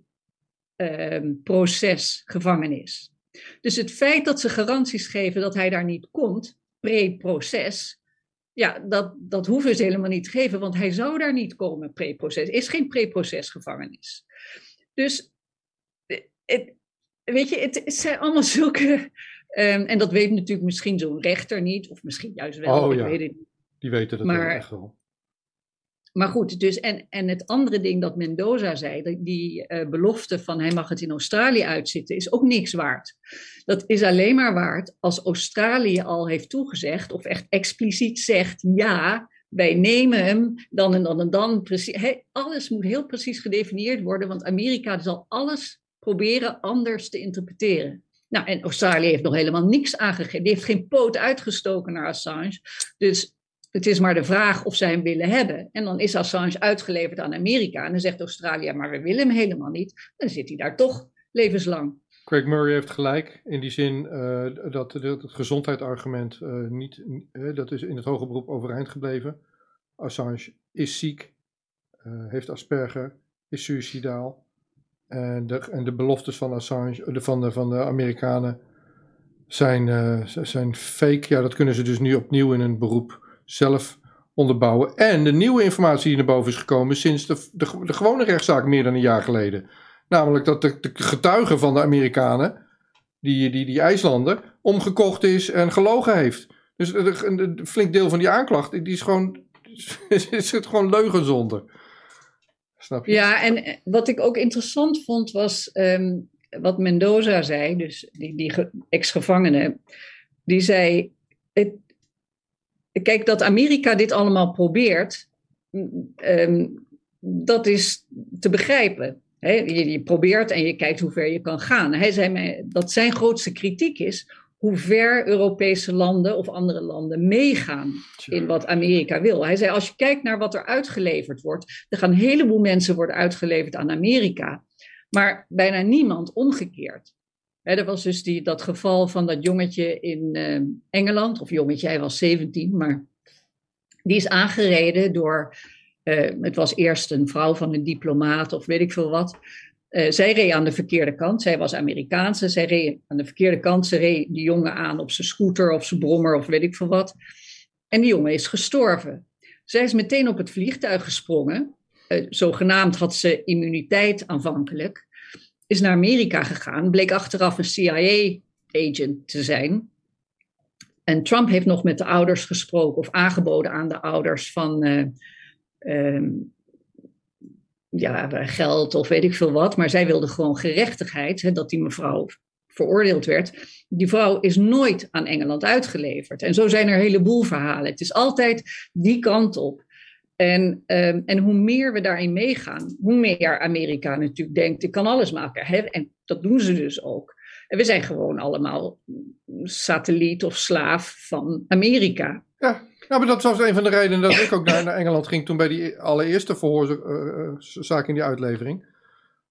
B: proces gevangenis. Dus het feit dat ze garanties geven dat hij daar niet komt, pre-proces, ja, dat, dat hoeven ze helemaal niet te geven, want hij zou daar niet komen pre-proces. is geen pre-proces gevangenis. Dus, het, weet je, het, zijn allemaal zulke. Um, en dat weet natuurlijk misschien zo'n rechter niet, of misschien juist wel.
A: Oh, ja. weet het niet. Die weten dat maar, echt wel
B: maar goed, dus en, en het andere ding dat Mendoza zei, die, uh, belofte van hij mag het in Australië uitzitten, is ook niks waard. Dat is alleen maar waard als Australië al heeft toegezegd of echt expliciet zegt ja, wij nemen hem dan en dan en dan. Precies, alles moet heel precies gedefinieerd worden, want Amerika zal alles proberen anders te interpreteren. Nou, en Australië heeft nog helemaal niks aangegeven. Die heeft geen poot uitgestoken naar Assange. Dus het is maar de vraag of zij hem willen hebben. En dan is Assange uitgeleverd aan Amerika. En dan zegt Australië, maar we willen hem helemaal niet. Dan zit hij daar toch levenslang.
A: Craig Murray heeft gelijk in die zin uh, dat, het gezondheidsargument uh, niet, uh, dat is in het hoge beroep overeind gebleven. Assange is ziek, heeft Asperger, is suicidaal. En de, en de beloftes van Assange, de, van, de, van de Amerikanen zijn, zijn fake. Ja, dat kunnen ze dus nu opnieuw in een beroep zelf onderbouwen. En de nieuwe informatie die naar boven is gekomen sinds de, de, gewone rechtszaak meer dan een jaar geleden. Namelijk dat de, de getuige van de Amerikanen, die, die, die IJslander, omgekocht is en gelogen heeft. Dus een flink deel van die aanklacht, die is gewoon, is het gewoon leugenzonde. Snap je?
B: Ja, en wat ik ook interessant vond was um, wat Mendoza zei, dus die, die ex-gevangene, die zei, het, kijk, dat Amerika dit allemaal probeert, um, dat is te begrijpen. je, je, probeert en je kijkt hoe ver je kan gaan. Hij zei mij dat zijn grootste kritiek is hoe ver Europese landen of andere landen meegaan in wat Amerika wil. Hij zei, als je kijkt naar wat er uitgeleverd wordt, er gaan een heleboel mensen worden uitgeleverd aan Amerika, maar bijna niemand omgekeerd er was dus die, dat geval van dat jongetje in uh, Engeland, of jongetje, hij was 17, maar die is aangereden door, uh, het was eerst een vrouw van een diplomaat of weet ik veel wat. Uh, zij reed aan de verkeerde kant, zij was Amerikaanse, zij reed aan de verkeerde kant, ze reed die jongen aan op zijn scooter of zijn brommer of weet ik veel wat. En die jongen is gestorven. Zij is meteen op het vliegtuig gesprongen. zogenaamd had ze immuniteit aanvankelijk is naar Amerika gegaan, bleek achteraf een CIA-agent te zijn. En Trump heeft nog met de ouders gesproken of aangeboden aan de ouders van uh, um, ja, geld of weet ik veel wat. Maar zij wilde gewoon gerechtigheid, hè, dat die mevrouw veroordeeld werd, die vrouw is nooit aan Engeland uitgeleverd. En zo zijn er een heleboel verhalen. Het is altijd die kant op. En, um, en hoe meer we daarin meegaan, hoe meer Amerika natuurlijk denkt, ik kan alles maken. Hè? En dat doen ze dus ook. En we zijn gewoon allemaal satelliet of slaaf van Amerika.
A: Ja, nou, maar dat was een van de redenen dat ik ook naar, naar Engeland ging toen bij die allereerste verhoorzaak uh, in die uitlevering.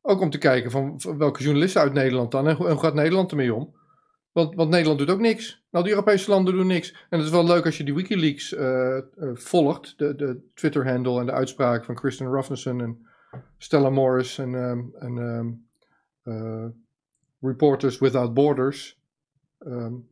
A: Ook om te kijken van, welke journalisten uit Nederland dan en hoe, gaat Nederland ermee om. Want, want, Nederland doet ook niks. Nou, de Europese landen doen niks. En het is wel leuk als je die Wikileaks uh, uh, volgt. De, de Twitter-handle en de uitspraak van Kristen Ruffneson en Stella Morris en, um, en um, uh, Reporters Without Borders. Um,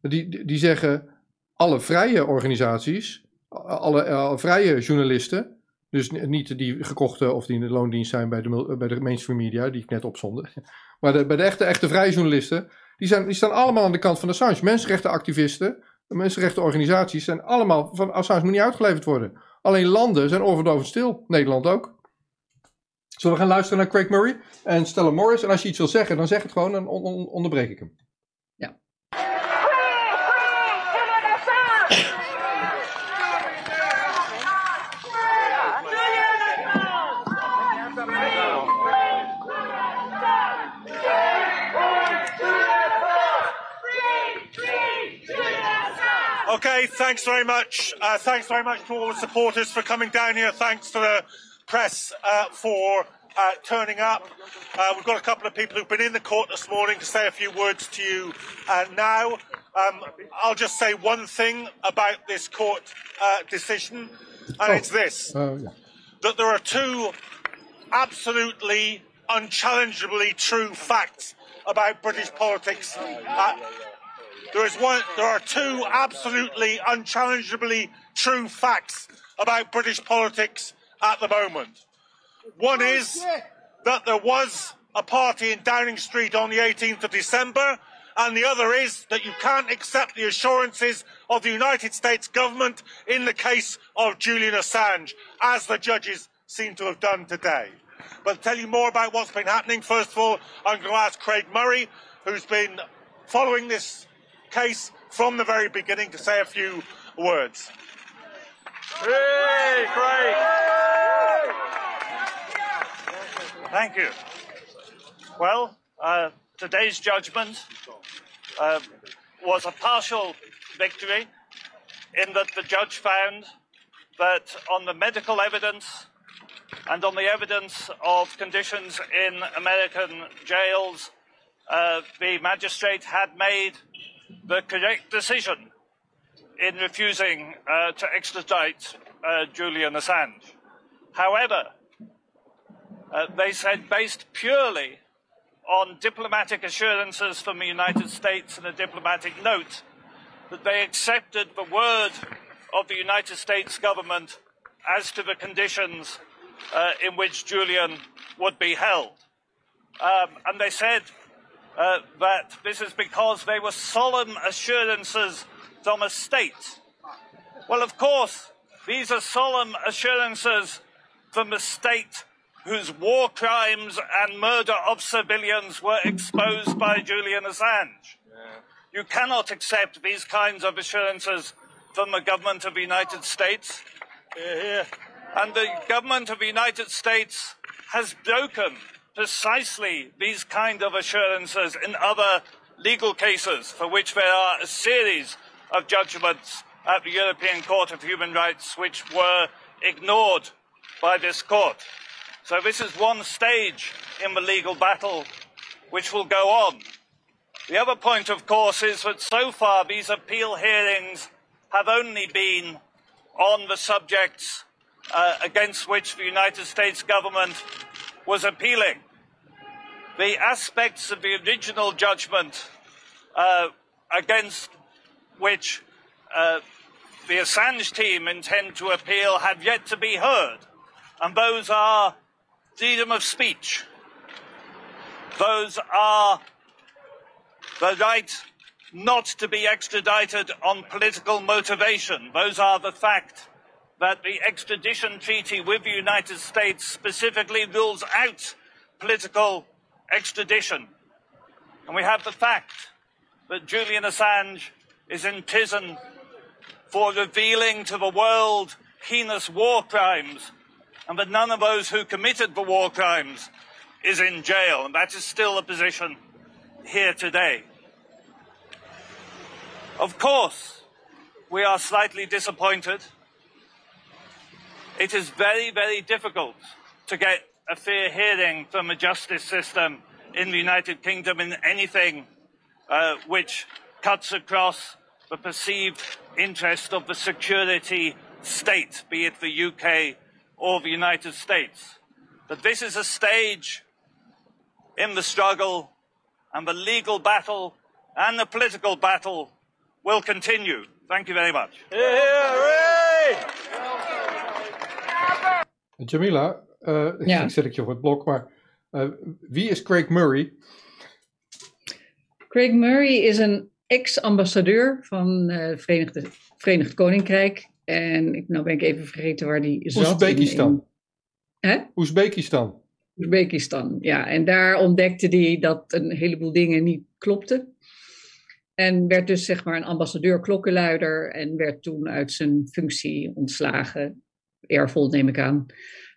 A: die, die zeggen alle vrije organisaties, alle, alle vrije journalisten, dus niet die gekochte of die in de loondienst zijn bij de, bij de mainstream media, die ik net opzonde. Maar de, bij de echte, echte vrije journalisten, die, zijn, die staan allemaal aan de kant van Assange. Mensenrechtenactivisten, mensenrechtenorganisaties zijn allemaal van Assange moet niet uitgeleverd worden. Alleen landen zijn overdovend stil. Nederland ook. Zullen we gaan luisteren naar Craig Murray en Stella Morris? En als je iets wil zeggen, dan zeg het gewoon en on onderbreek ik hem.
D: Okay, thanks very much. Uh, thanks very much to all the supporters for coming down here. Thanks to the press uh, for uh, turning up. Uh, we've got a couple of people who've been in the court this morning to say a few words to you uh, now. Um, I'll just say one thing about this court uh, decision, and oh. it's this yeah. that there are two absolutely unchallengeably true facts about British politics there is one. There are two absolutely unchallengeably true facts about British politics at the moment. One is that there was a party in Downing Street on the 18th of December, and the other is that you can't accept the assurances of the United States government in the case of Julian Assange, as the judges seem to have done today. But to tell you more about what's been happening, first of all, I'm going to ask Craig Murray, who's been following this case from the very beginning to say a few words.
E: Hey, Craig. Thank you. Well, uh, today's judgment uh, was a partial victory in that the judge found that on the medical evidence and on the evidence of conditions in American jails, uh, the magistrate had made the correct decision in refusing uh, to extradite uh, Julian Assange. However, uh, they said, based purely on diplomatic assurances from the United States and a diplomatic note, that they accepted the word of the United States government as to the conditions uh, in which Julian would be held. Um, and they said uh, that this is because they were solemn assurances from a state. Well, of course, these are solemn assurances from a state whose war crimes and murder of civilians were exposed by Julian Assange. Yeah. You cannot accept these kinds of assurances from the government of the United States. Yeah. And the government of the United States has broken precisely these kind of assurances in other legal cases for which there are a series of judgments at the European Court of Human Rights which were ignored by this court. So this is one stage in the legal battle which will go on. The other point, of course, is that so far these appeal hearings have only been on the subjects uh, against which the United States government was appealing the aspects of the original judgment uh, against which uh, the Assange team intend to appeal have yet to be heard, and those are freedom of speech. Those are the right not to be extradited on political motivation. Those are the fact that the extradition treaty with the United States specifically rules out political extradition. And we have the fact that Julian Assange is in prison for revealing to the world heinous war crimes, and that none of those who committed the war crimes is in jail. And that is still the position here today. Of course, we are slightly disappointed. It is very, very difficult to get a fair hearing from the justice system in the United Kingdom in anything uh, which cuts across the perceived interest of the security state, be it the UK or the United States. But this is a stage in the struggle, and the legal battle and the political battle will continue. Thank you very much.
A: Yeah, Jamila, uh,
B: Ja.
A: ik zet ik je op het blok, maar uh, wie is Craig Murray?
B: Craig Murray is een ex-ambassadeur van eh, het Verenigde, Verenigd Koninkrijk. En ik, nou ben ik even vergeten waar die zat.
A: Oezbekistan.
B: In, hè?
A: Oezbekistan.
B: Oezbekistan, ja. En daar ontdekte hij dat een heleboel dingen niet klopten. En werd dus zeg maar een ambassadeur-klokkenluider en werd toen uit zijn functie ontslagen. Eervol neem ik aan.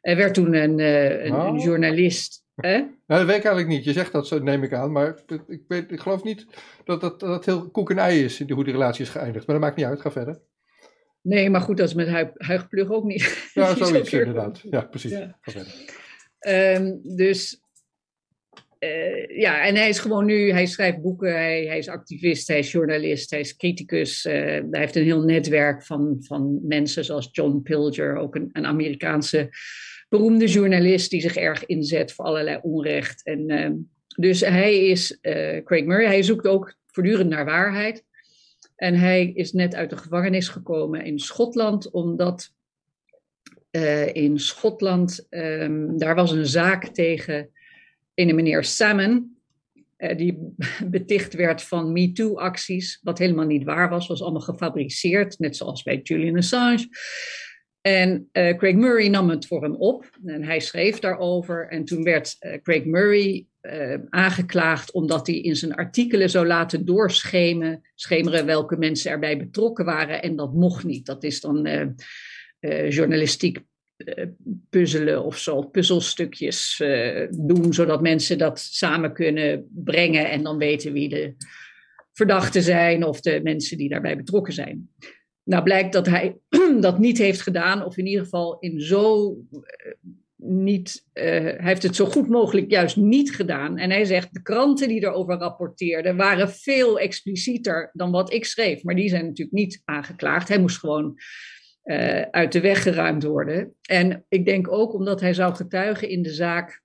B: En werd toen een, eh, een, een
A: Oh.
B: journalist. Hè?
A: Nou, dat weet ik eigenlijk niet. Je zegt dat zo, neem ik aan. Maar ik, weet, ik geloof niet dat dat, dat heel koek en ei is, hoe die relatie is geëindigd. Maar dat maakt niet uit. Ga verder.
B: Nee, maar goed, dat is met Huig, Huigplug ook niet.
A: Ja,
B: zo
A: zoiets inderdaad. Ja, precies.
B: Ja.
A: Ga verder.
B: Ehm, dus eh, ja, en hij is gewoon nu, hij schrijft boeken, hij, hij is activist, hij is journalist, hij is criticus. eh, hij heeft een heel netwerk van, van mensen zoals John Pilger, ook een, een Amerikaanse beroemde journalist die zich erg inzet voor allerlei onrecht. En, ehm, dus hij is eh, Craig Murray, hij zoekt ook voortdurend naar waarheid. En hij is net uit de gevangenis gekomen in Schotland, omdat eh, in Schotland, ehm, daar was een zaak tegen een meneer Salmon, eh, die beticht werd van MeToo-acties, wat helemaal niet waar was, was allemaal gefabriceerd, net zoals bij Julian Assange. En eh, Craig Murray nam het voor hem op en hij schreef daarover. En toen werd eh, Craig Murray eh, aangeklaagd omdat hij in zijn artikelen zou laten doorschemeren schemeren welke mensen erbij betrokken waren. En dat mocht niet. Dat is dan journalistiek puzzelen of zo, puzzelstukjes doen, zodat mensen dat samen kunnen brengen en dan weten wie de verdachten zijn of de mensen die daarbij betrokken zijn. Nou blijkt dat hij dat niet heeft gedaan, of in ieder geval in zo eh, niet. eh, hij heeft het zo goed mogelijk juist niet gedaan. En hij zegt: de kranten die erover rapporteerden waren veel explicieter dan wat ik schreef. Maar die zijn natuurlijk niet aangeklaagd. Hij moest gewoon eh, uit de weg geruimd worden. En ik denk ook omdat hij zou getuigen in de zaak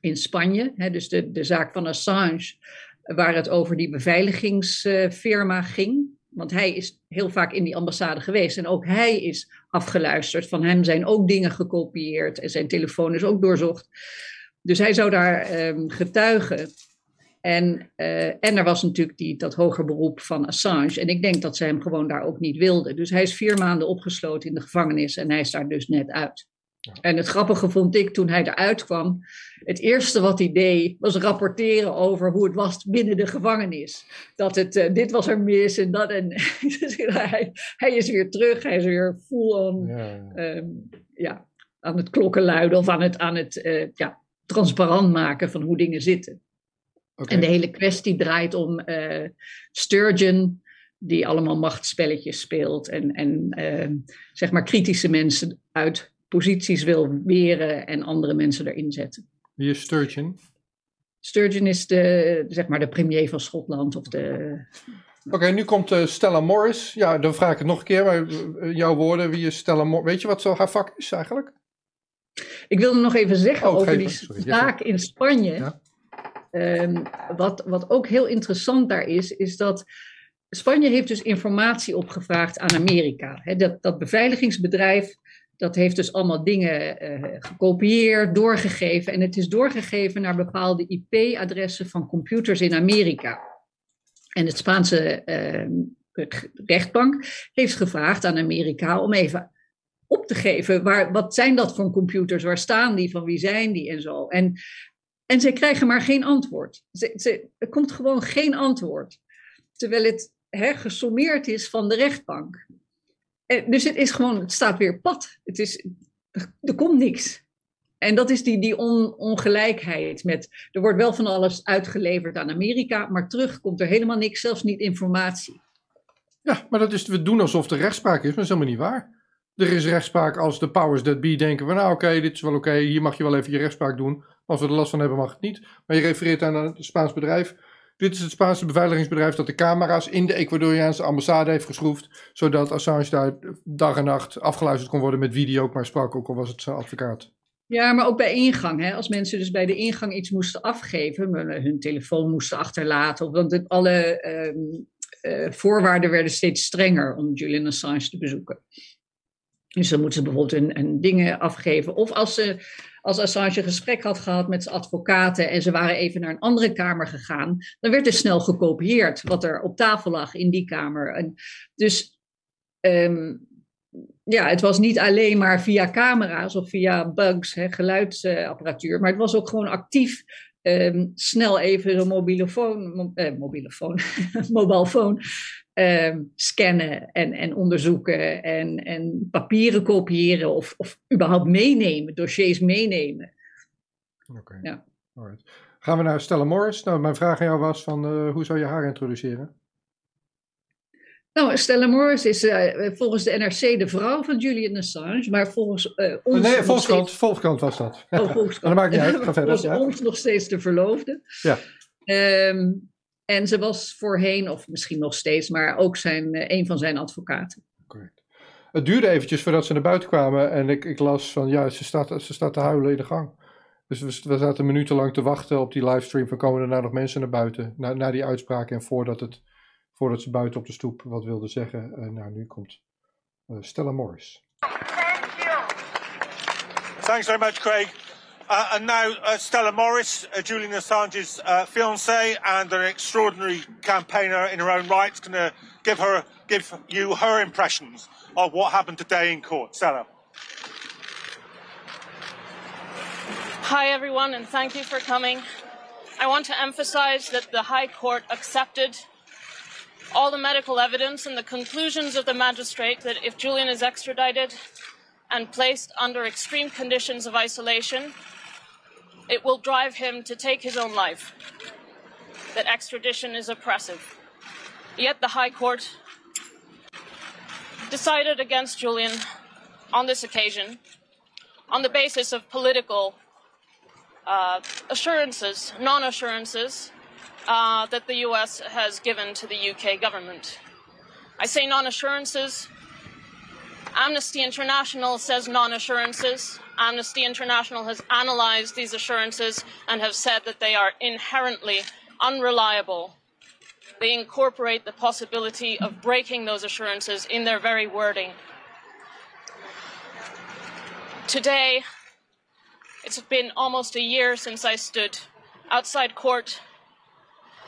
B: in Spanje, hè, dus de, de zaak van Assange, waar het over die beveiligingsfirma ging. Want hij is heel vaak in die ambassade geweest en ook hij is afgeluisterd. Van hem zijn ook dingen gekopieerd en zijn telefoon is ook doorzocht. Dus hij zou daar ehm, getuigen. En, eh, en er was natuurlijk die, dat hoger beroep van Assange. En ik denk dat ze hem gewoon daar ook niet wilden. Dus hij is vier maanden opgesloten in de gevangenis en hij is daar dus net uit. En het grappige vond ik toen hij eruit kwam. Het eerste wat hij deed was rapporteren over hoe het was binnen de gevangenis. Dat het, eh, dit was er mis en dat. En dus hij, hij is weer terug, hij is weer full on
A: Ja.
B: ehm, ja, aan het klokken luiden of aan het, aan het eh, ja, transparant maken van hoe dingen zitten. En de hele kwestie draait om eh, Sturgeon, die allemaal machtsspelletjes speelt en, en ehm, zeg maar kritische mensen uit posities wil weren en andere mensen erin zetten.
A: Wie is Sturgeon?
B: Sturgeon is de, zeg maar de premier van Schotland of de,
A: Oké, nu komt eh, Stella Morris. Ja, dan vraag ik het nog een keer, maar eh, jouw woorden. Wie is Stella Morris? Weet je wat zo haar vak is eigenlijk?
B: Ik wilde nog even zeggen
A: Oh,
B: over die.
A: Ja,
B: zaak in Spanje.
A: Ja.
B: Ehm, wat, wat ook heel interessant daar is, is dat Spanje heeft dus informatie opgevraagd aan Amerika. Dat, dat beveiligingsbedrijf, dat heeft dus allemaal dingen eh, gekopieerd, doorgegeven. En het is doorgegeven naar bepaalde IP-adressen van computers in Amerika. En het Spaanse ehm, rechtbank heeft gevraagd aan Amerika om even op te geven. Waar, wat zijn dat voor computers? Waar staan die? Van wie zijn die? En zo. En En zij krijgen maar geen antwoord. Ze, er komt gewoon geen antwoord. Terwijl het hè, gesommeerd is van de rechtbank. En, dus het is gewoon, het staat weer pad. Het is, er komt niks. En dat is die, die on, ongelijkheid met, er wordt wel van alles uitgeleverd aan Amerika, maar terug komt er helemaal niks, zelfs niet informatie.
A: Ja, maar dat is, we doen alsof er rechtspraak is, maar dat is helemaal niet waar. Er is rechtspraak als de powers that be denken van nou oké, dit is wel oké, hier mag je wel even je rechtspraak doen. Als we er last van hebben mag het niet. Maar je refereert aan een Spaans bedrijf. Dit is het Spaanse beveiligingsbedrijf dat de camera's in de Ecuadoriaanse ambassade heeft geschroefd. Zodat Assange daar dag en nacht afgeluisterd kon worden met video, ook maar sprak, ook al was het zijn advocaat.
B: Ja, maar ook bij ingang. Hè? Als mensen dus bij de ingang iets moesten afgeven, hun telefoon moesten achterlaten. Want alle um, uh, voorwaarden werden steeds strenger om Julian Assange te bezoeken. Dus dan moeten ze bijvoorbeeld hun, hun dingen afgeven. Of als, ze, als Assange een gesprek had gehad met zijn advocaten en ze waren even naar een andere kamer gegaan, dan werd er snel gekopieerd wat er op tafel lag in die kamer. En dus um, ja, het was niet alleen maar via camera's of via bugs, hè, geluidsapparatuur, maar het was ook gewoon actief um, snel even een mobiele phone, eh, mobiele phone, mobielefoon um, scannen en, en onderzoeken en, en papieren kopiëren of, of überhaupt meenemen, dossiers meenemen.
A: Oké. Okay. Ja. Gaan we naar Stella Morris. Nou, mijn vraag aan jou was van uh, hoe zou je haar introduceren?
B: Nou, Stella Morris is uh, volgens de NRC de vrouw van Julian Assange, maar volgens uh, ons...
A: Nee, Volkskrant, steeds... Volkskrant was dat.
B: Oh, Volkskrant.
A: dat maakt niet uit, ga verder.
B: Volgens ja. ons nog steeds de verloofde.
A: Ja.
B: Um, en ze was voorheen, of misschien nog steeds, maar ook zijn, uh, een van zijn advocaten.
A: Correct. Het duurde eventjes voordat ze naar buiten kwamen en ik, ik las van, ja, ze staat, ze staat te huilen in de gang. Dus we, we zaten minutenlang te wachten op die livestream van komen er nou nog mensen naar buiten, na, na die uitspraak en voordat het voordat ze buiten op de stoep wat wilde zeggen. Uh, nou, nu komt uh, Stella Morris.
D: Thank you. Thanks very much, Craig. Uh, and now uh, Stella Morris, uh, Julian Assange's uh, fiancée and an extraordinary campaigner in her own right, is going to give her, give you her impressions of what happened today in court. Stella.
F: Hi, everyone, and thank you for coming. I want to emphasize that the High Court accepted all the medical evidence and the conclusions of the magistrate that if Julian is extradited and placed under extreme conditions of isolation, it will drive him to take his own life. That extradition is oppressive. Yet the High Court decided against Julian on this occasion on the basis of political uh, assurances, non assurances uh, that the US has given to the UK government. I say non assurances. Amnesty International says non assurances. Amnesty International has analysed these assurances and have said that they are inherently unreliable. They incorporate the possibility of breaking those assurances in their very wording. Today, it's been almost a year since I stood outside court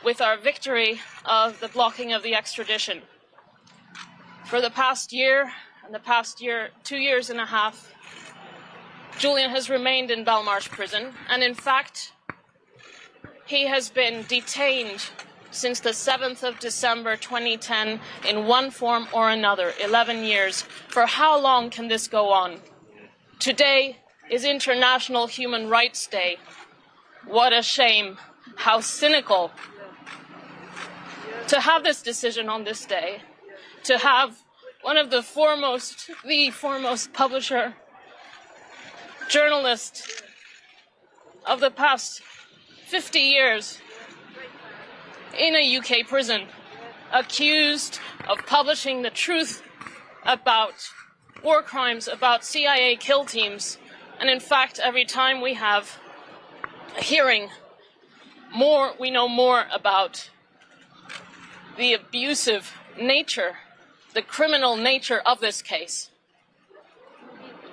F: with our victory of the blocking of the extradition. For the past year and the past year, two years and a half, Julian has remained in Belmarsh prison, and in fact, he has been detained since the 7th of December 2010 in one form or another, 11 years. For how long can this go on? Today is International Human Rights Day. What a shame. How cynical to have this decision on this day, to have one of the foremost, the foremost publisher, journalist of the past 50 years in a UK prison, accused of publishing the truth about war crimes, about CIA kill teams. And in fact, every time we have a hearing, more we know more about the abusive nature, the criminal nature of this case.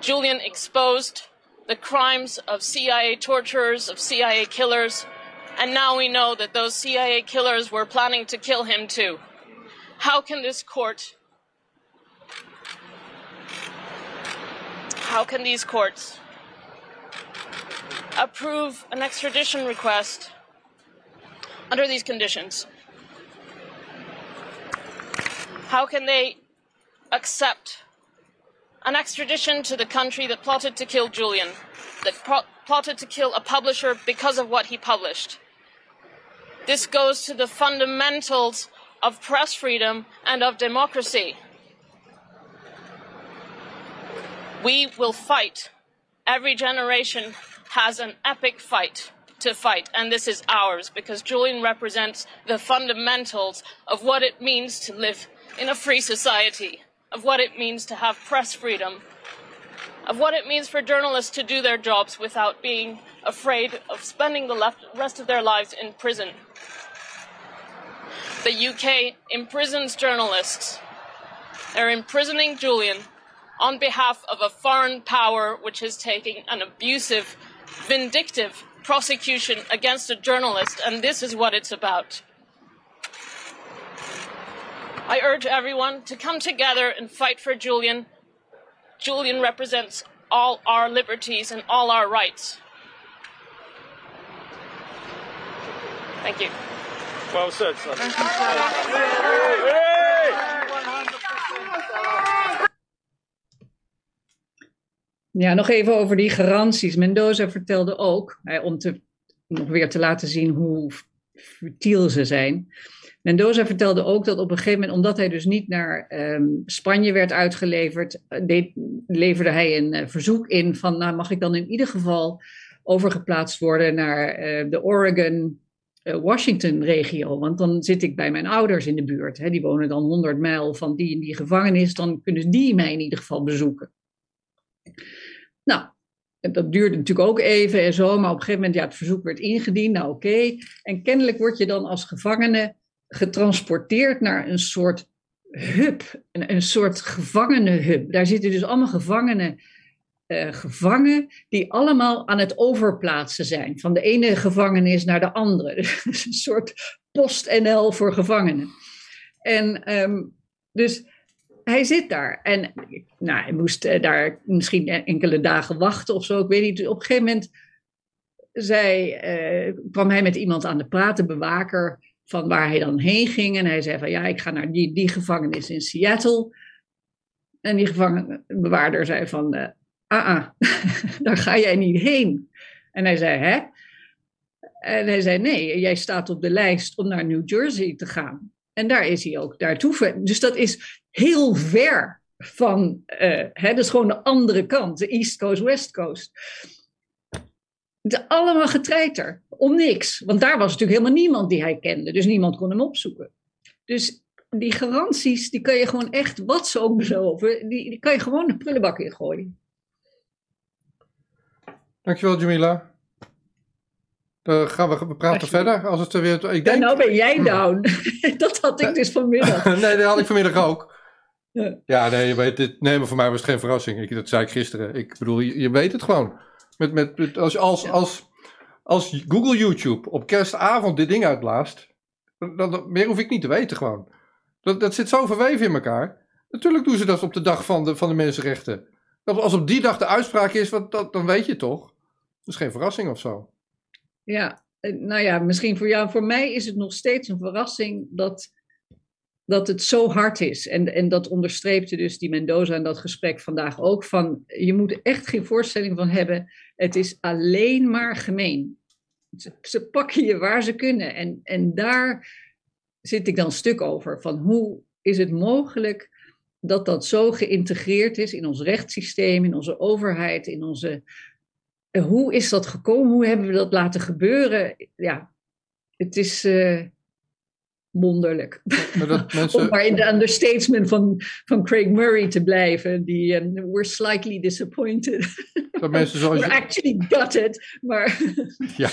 F: Julian exposed the crimes of CIA torturers, of CIA killers, and now we know that those CIA killers were planning to kill him too. How can this court, how can these courts approve an extradition request under these conditions? How can they accept an extradition to the country that plotted to kill Julian, that pro- plotted to kill a publisher because of what he published? This goes to the fundamentals of press freedom and of democracy. We will fight. Every generation has an epic fight to fight, and this is ours because Julian represents the fundamentals of what it means to live in a free society, of what it means to have press freedom, of what it means for journalists to do their jobs without being afraid of spending the rest of their lives in prison. The UK imprisons journalists. They're imprisoning Julian on behalf of a foreign power which is taking an abusive, vindictive prosecution against a journalist, and this is what it's about. I urge everyone to come together and fight for Julian. Julian represents all our liberties and all our rights. Thank you.
E: Well said, son.
B: Ja, nog even over die garanties. Mendoza vertelde ook, om te, nog weer te laten zien hoe futiel ze zijn. Mendoza vertelde ook dat op een gegeven moment, omdat hij dus niet naar ehm, Spanje werd uitgeleverd, deed, leverde hij een uh, verzoek in van, nou mag ik dan in ieder geval overgeplaatst worden naar uh, de Oregon, uh, Washington regio, want dan zit ik bij mijn ouders in de buurt. Hè, die wonen dan 100 mijl van die en die gevangenis, dan kunnen die mij in ieder geval bezoeken. Nou, dat duurde natuurlijk ook even en zo, maar op een gegeven moment, ja, het verzoek werd ingediend, nou oké. En kennelijk word je dan als gevangene getransporteerd naar een soort hub, een, een soort gevangenenhub. Daar zitten dus allemaal gevangenen uh, gevangen die allemaal aan het overplaatsen zijn. Van de ene gevangenis naar de andere. Dus een soort post-NL voor gevangenen. En um, dus hij zit daar. En nou, hij moest uh, daar misschien enkele dagen wachten of zo. Ik weet niet. Op een gegeven moment zei, uh, kwam hij met iemand aan de praten, bewaker van waar hij dan heen ging. En hij zei van ja, ik ga naar die, die gevangenis in Seattle. En die gevangenbewaarder zei van, uh, ah, ah daar ga jij niet heen. En hij zei, hè? En hij zei, nee, jij staat op de lijst om naar New Jersey te gaan. En daar is hij ook daartoe. Dus dat is heel ver van, uh, hè, dat is gewoon de andere kant, de East Coast, West Coast. De, allemaal getreiter, om niks. Want daar was natuurlijk helemaal niemand die hij kende, dus niemand kon hem opzoeken. Dus die garanties, die kan je gewoon echt, wat ze ook beloven, die, die kan je gewoon de prullenbak in gooien.
A: Dankjewel, Jamila. Dan gaan we, we praten verder. Als het er weer, ik denk...
B: Ja, nou ben jij down. dat had ik dus vanmiddag.
A: nee, dat had ik vanmiddag ook. Ja, ja nee, je weet het, nee, maar voor mij was het geen verrassing. Ik, dat zei ik gisteren. Ik bedoel, je, je weet het gewoon. Met, met, met als, als, als, als Google YouTube op kerstavond dit ding uitblaast, dan, dan, meer hoef ik niet te weten gewoon. Dat, dat zit zo verweven in elkaar. Natuurlijk doen ze dat op de dag van de, van de mensenrechten. Als op die dag de uitspraak is, wat, dat, dan weet je toch. Dat is geen verrassing of zo.
B: Ja, nou ja, misschien voor jou. Voor mij is het nog steeds een verrassing dat, dat het zo hard is. En, en dat onderstreepte dus die Mendoza en dat gesprek vandaag ook. Van, je moet er echt geen voorstelling van hebben. Het is alleen maar gemeen. Ze, ze pakken je waar ze kunnen. En, en daar zit ik dan stuk over. Van hoe is het mogelijk dat dat zo geïntegreerd is in ons rechtssysteem, in onze overheid, in onze hoe is dat gekomen? Hoe hebben we dat laten gebeuren? Ja, het is uh, wonderlijk. Maar dat mensen... Om maar in de understatement van, van Craig Murray te blijven. Die, um, we're slightly disappointed.
A: Dat mensen zoals
B: we're actually gutted. Maar...
A: ja,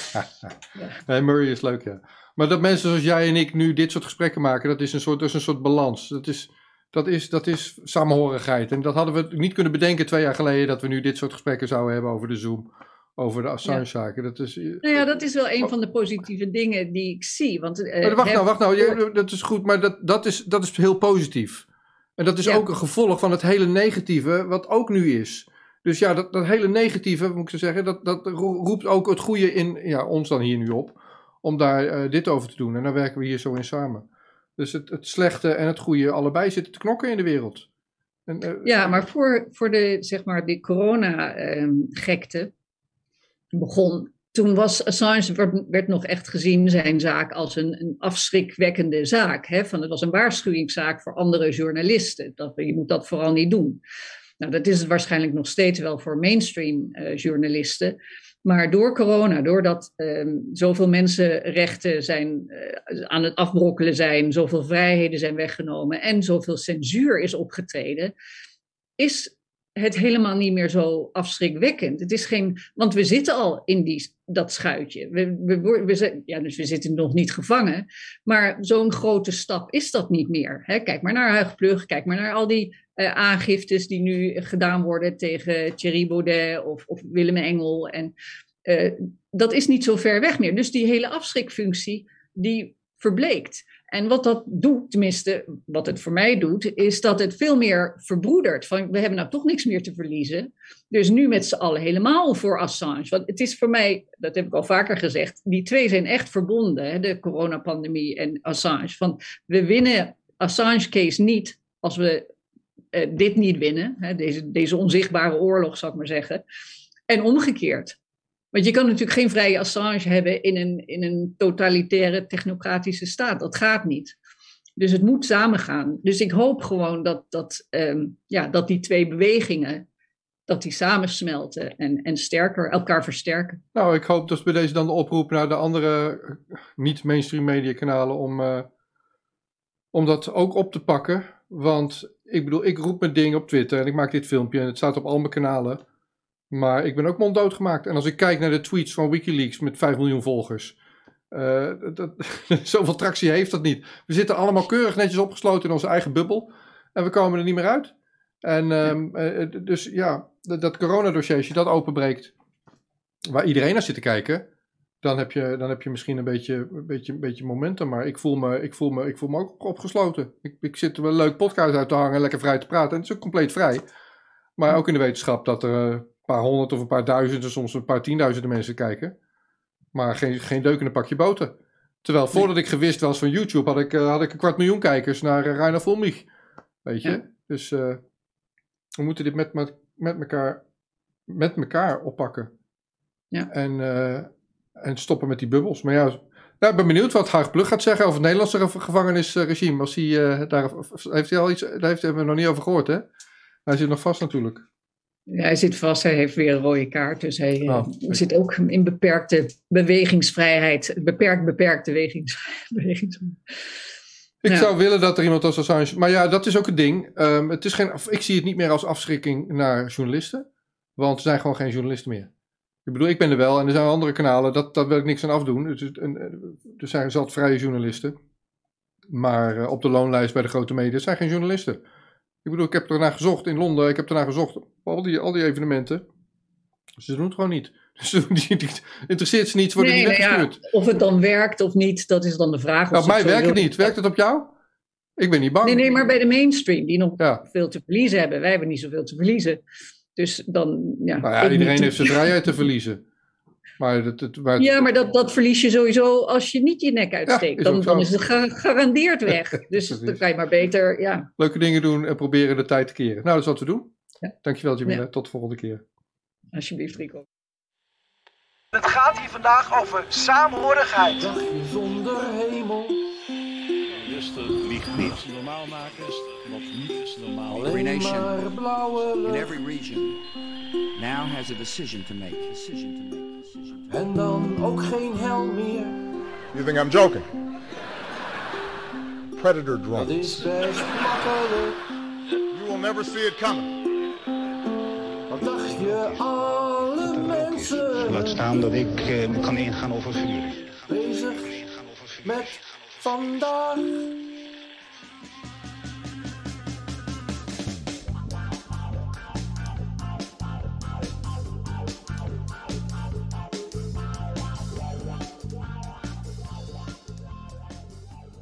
A: nee, Murray is leuk, ja. Maar dat mensen zoals jij en ik nu dit soort gesprekken maken, dat is een soort, dat is een soort balans. Dat is, dat, is, dat is samenhorigheid. En dat hadden we niet kunnen bedenken twee jaar geleden, dat we nu dit soort gesprekken zouden hebben over de Zoom over de Assange-zaken. Dat is,
B: nou ja, dat is wel een van de positieve dingen die ik zie. Want,
A: uh, wacht nou, wacht nou. dat is goed, maar dat, dat, is, dat is heel positief. En dat is ook een gevolg van het hele negatieve wat ook nu is. Dus ja, dat, dat hele negatieve, moet ik zo zeggen, dat, dat roept ook het goede in ja, ons dan hier nu op. Om daar uh, dit over te doen. En dan werken we hier zo in samen. Dus het, het slechte en het goede allebei zitten te knokken in de wereld.
B: En, uh, ja, maar voor, voor de, zeg maar, die corona-gekte ehm, begon toen was Assange werd, werd, nog echt gezien zijn zaak als een, een afschrikwekkende zaak. Hè? Van, het was een waarschuwingszaak voor andere journalisten. Dat, je moet dat vooral niet doen. Nou, dat is het waarschijnlijk nog steeds wel voor mainstream uh, journalisten. Maar door corona, doordat uh, zoveel mensenrechten zijn, uh, aan het afbrokkelen zijn, zoveel vrijheden zijn weggenomen en zoveel censuur is opgetreden, is het helemaal niet meer zo afschrikwekkend. Het is geen, want we zitten al in die, dat schuitje. We, we, we, ja, dus we zitten nog niet gevangen. Maar zo'n grote stap is dat niet meer. Kijk maar naar Huigplug, kijk maar naar al die uh, aangiftes die nu gedaan worden tegen Thierry Baudet of, of Willem Engel. En uh, dat is niet zo ver weg meer. Dus die hele afschrikfunctie, die verbleekt. En wat dat doet, tenminste, wat het voor mij doet, is dat het veel meer verbroedert. Van we hebben nou toch niks meer te verliezen. Dus nu met z'n allen helemaal voor Assange. Want het is voor mij, dat heb ik al vaker gezegd, die twee zijn echt verbonden, hè, de coronapandemie en Assange. Van we winnen Assange-case niet als we uh, dit niet winnen, hè, deze, deze onzichtbare oorlog, zou ik maar zeggen. En omgekeerd. Want je kan natuurlijk geen vrije Assange hebben in een, in een totalitaire technocratische staat. Dat gaat niet. Dus het moet samengaan. Dus ik hoop gewoon dat, dat, um, ja, dat die twee bewegingen dat die samensmelten en, en sterker elkaar versterken.
A: Nou, ik hoop dat bij deze dan de oproep naar de andere niet-mainstream mediakanalen om, uh, om dat ook op te pakken. Want ik bedoel, ik roep mijn ding op Twitter en ik maak dit filmpje en het staat op al mijn kanalen. Maar ik ben ook monddood gemaakt. En als ik kijk naar de tweets van Wikileaks met 5 miljoen volgers. Uh, dat, zoveel tractie heeft dat niet. We zitten allemaal keurig netjes opgesloten in onze eigen bubbel. En we komen er niet meer uit. En um, dus ja, dat, dat coronadossier, als je dat openbreekt, waar iedereen naar zit te kijken, dan heb je, dan heb je misschien een beetje, een beetje, een beetje momentum. Maar ik voel me, ik voel me, ik voel me ook opgesloten. Ik, ik zit er wel een leuk podcast uit te hangen en lekker vrij te praten. En het is ook compleet vrij. Maar ook in de wetenschap dat er paar honderd of een paar duizenden, soms een paar tienduizenden mensen kijken. Maar geen, geen deuk in een pakje boter. Terwijl voordat ik gewist was van YouTube, had ik, uh, had ik een kwart miljoen kijkers naar uh, Reiner Volmich. Weet je? Ja. Dus uh, we moeten dit met, met, met, elkaar, met elkaar oppakken.
B: Ja.
A: En, en stoppen met die bubbels. Maar ja, nou, ik ben benieuwd wat Haag Plug gaat zeggen over het Nederlandse gevangenisregime. Als hij, daar, heeft hij al iets, daar heeft, hebben we nog niet over gehoord, hè? Hij zit nog vast natuurlijk.
B: Hij zit vast, hij heeft weer een rode kaart. Dus hij oh, zit ook in beperkte bewegingsvrijheid. Beperkt, beperkte bewegingsvrijheid.
A: Ik ja. zou willen dat er iemand als Assange... Maar ja, dat is ook het ding. Um, het is geen, ik zie het niet meer als afschrikking naar journalisten. Want er zijn gewoon geen journalisten meer. Ik bedoel, ik ben er wel en er zijn andere kanalen. Dat, dat wil ik niks aan afdoen. Dus, en, er zijn zelfs vrije journalisten. Maar uh, op de loonlijst bij de grote media zijn geen journalisten. Ik bedoel, ik heb ernaar gezocht in Londen. Ik heb ernaar gezocht al die, al die evenementen. Ze doen het gewoon niet. Dus die, die, interesseert ze niet, worden nee, niet weggestuurd.
B: Ja, of het dan werkt of niet, dat is dan de vraag.
A: Nou, mij werkt het niet. Werkt het op jou? Ik ben niet bang.
B: Nee, nee, maar bij de mainstream, die nog ja. veel te verliezen hebben. Wij hebben niet zoveel te verliezen. Dus dan, ja.
A: Nou ja, iedereen heeft zijn vrijheid te verliezen. Maar dat, dat, maar
B: ja, maar dat, dat verlies je sowieso als je niet je nek uitsteekt. Ja, dan, dan is het gegarandeerd weg. Dus dan kan je maar beter, ja.
A: Leuke dingen doen en proberen de tijd te keren. Nou, dat is wat we doen. Ja. Dankjewel, Jamila. Ja. Tot de volgende keer.
B: Alsjeblieft, Rico.
G: Het gaat hier vandaag over saamhorigheid.
H: Dagje zonder hemel.
I: Rustig, liegt niet. Normaal maken, wat niet is normaal.
H: Every nation,
J: in every region, now has a decision to make. Decision to make.
H: En dan ook geen hel meer.
K: You think I'm joking? Predator drones.
H: Dat is best makkelijk.
K: You will never see it coming.
H: Wat dacht je, alle mensen?
L: Laat staan dat ik uh, kan ingaan over vuur.
H: Bezig met vandaag.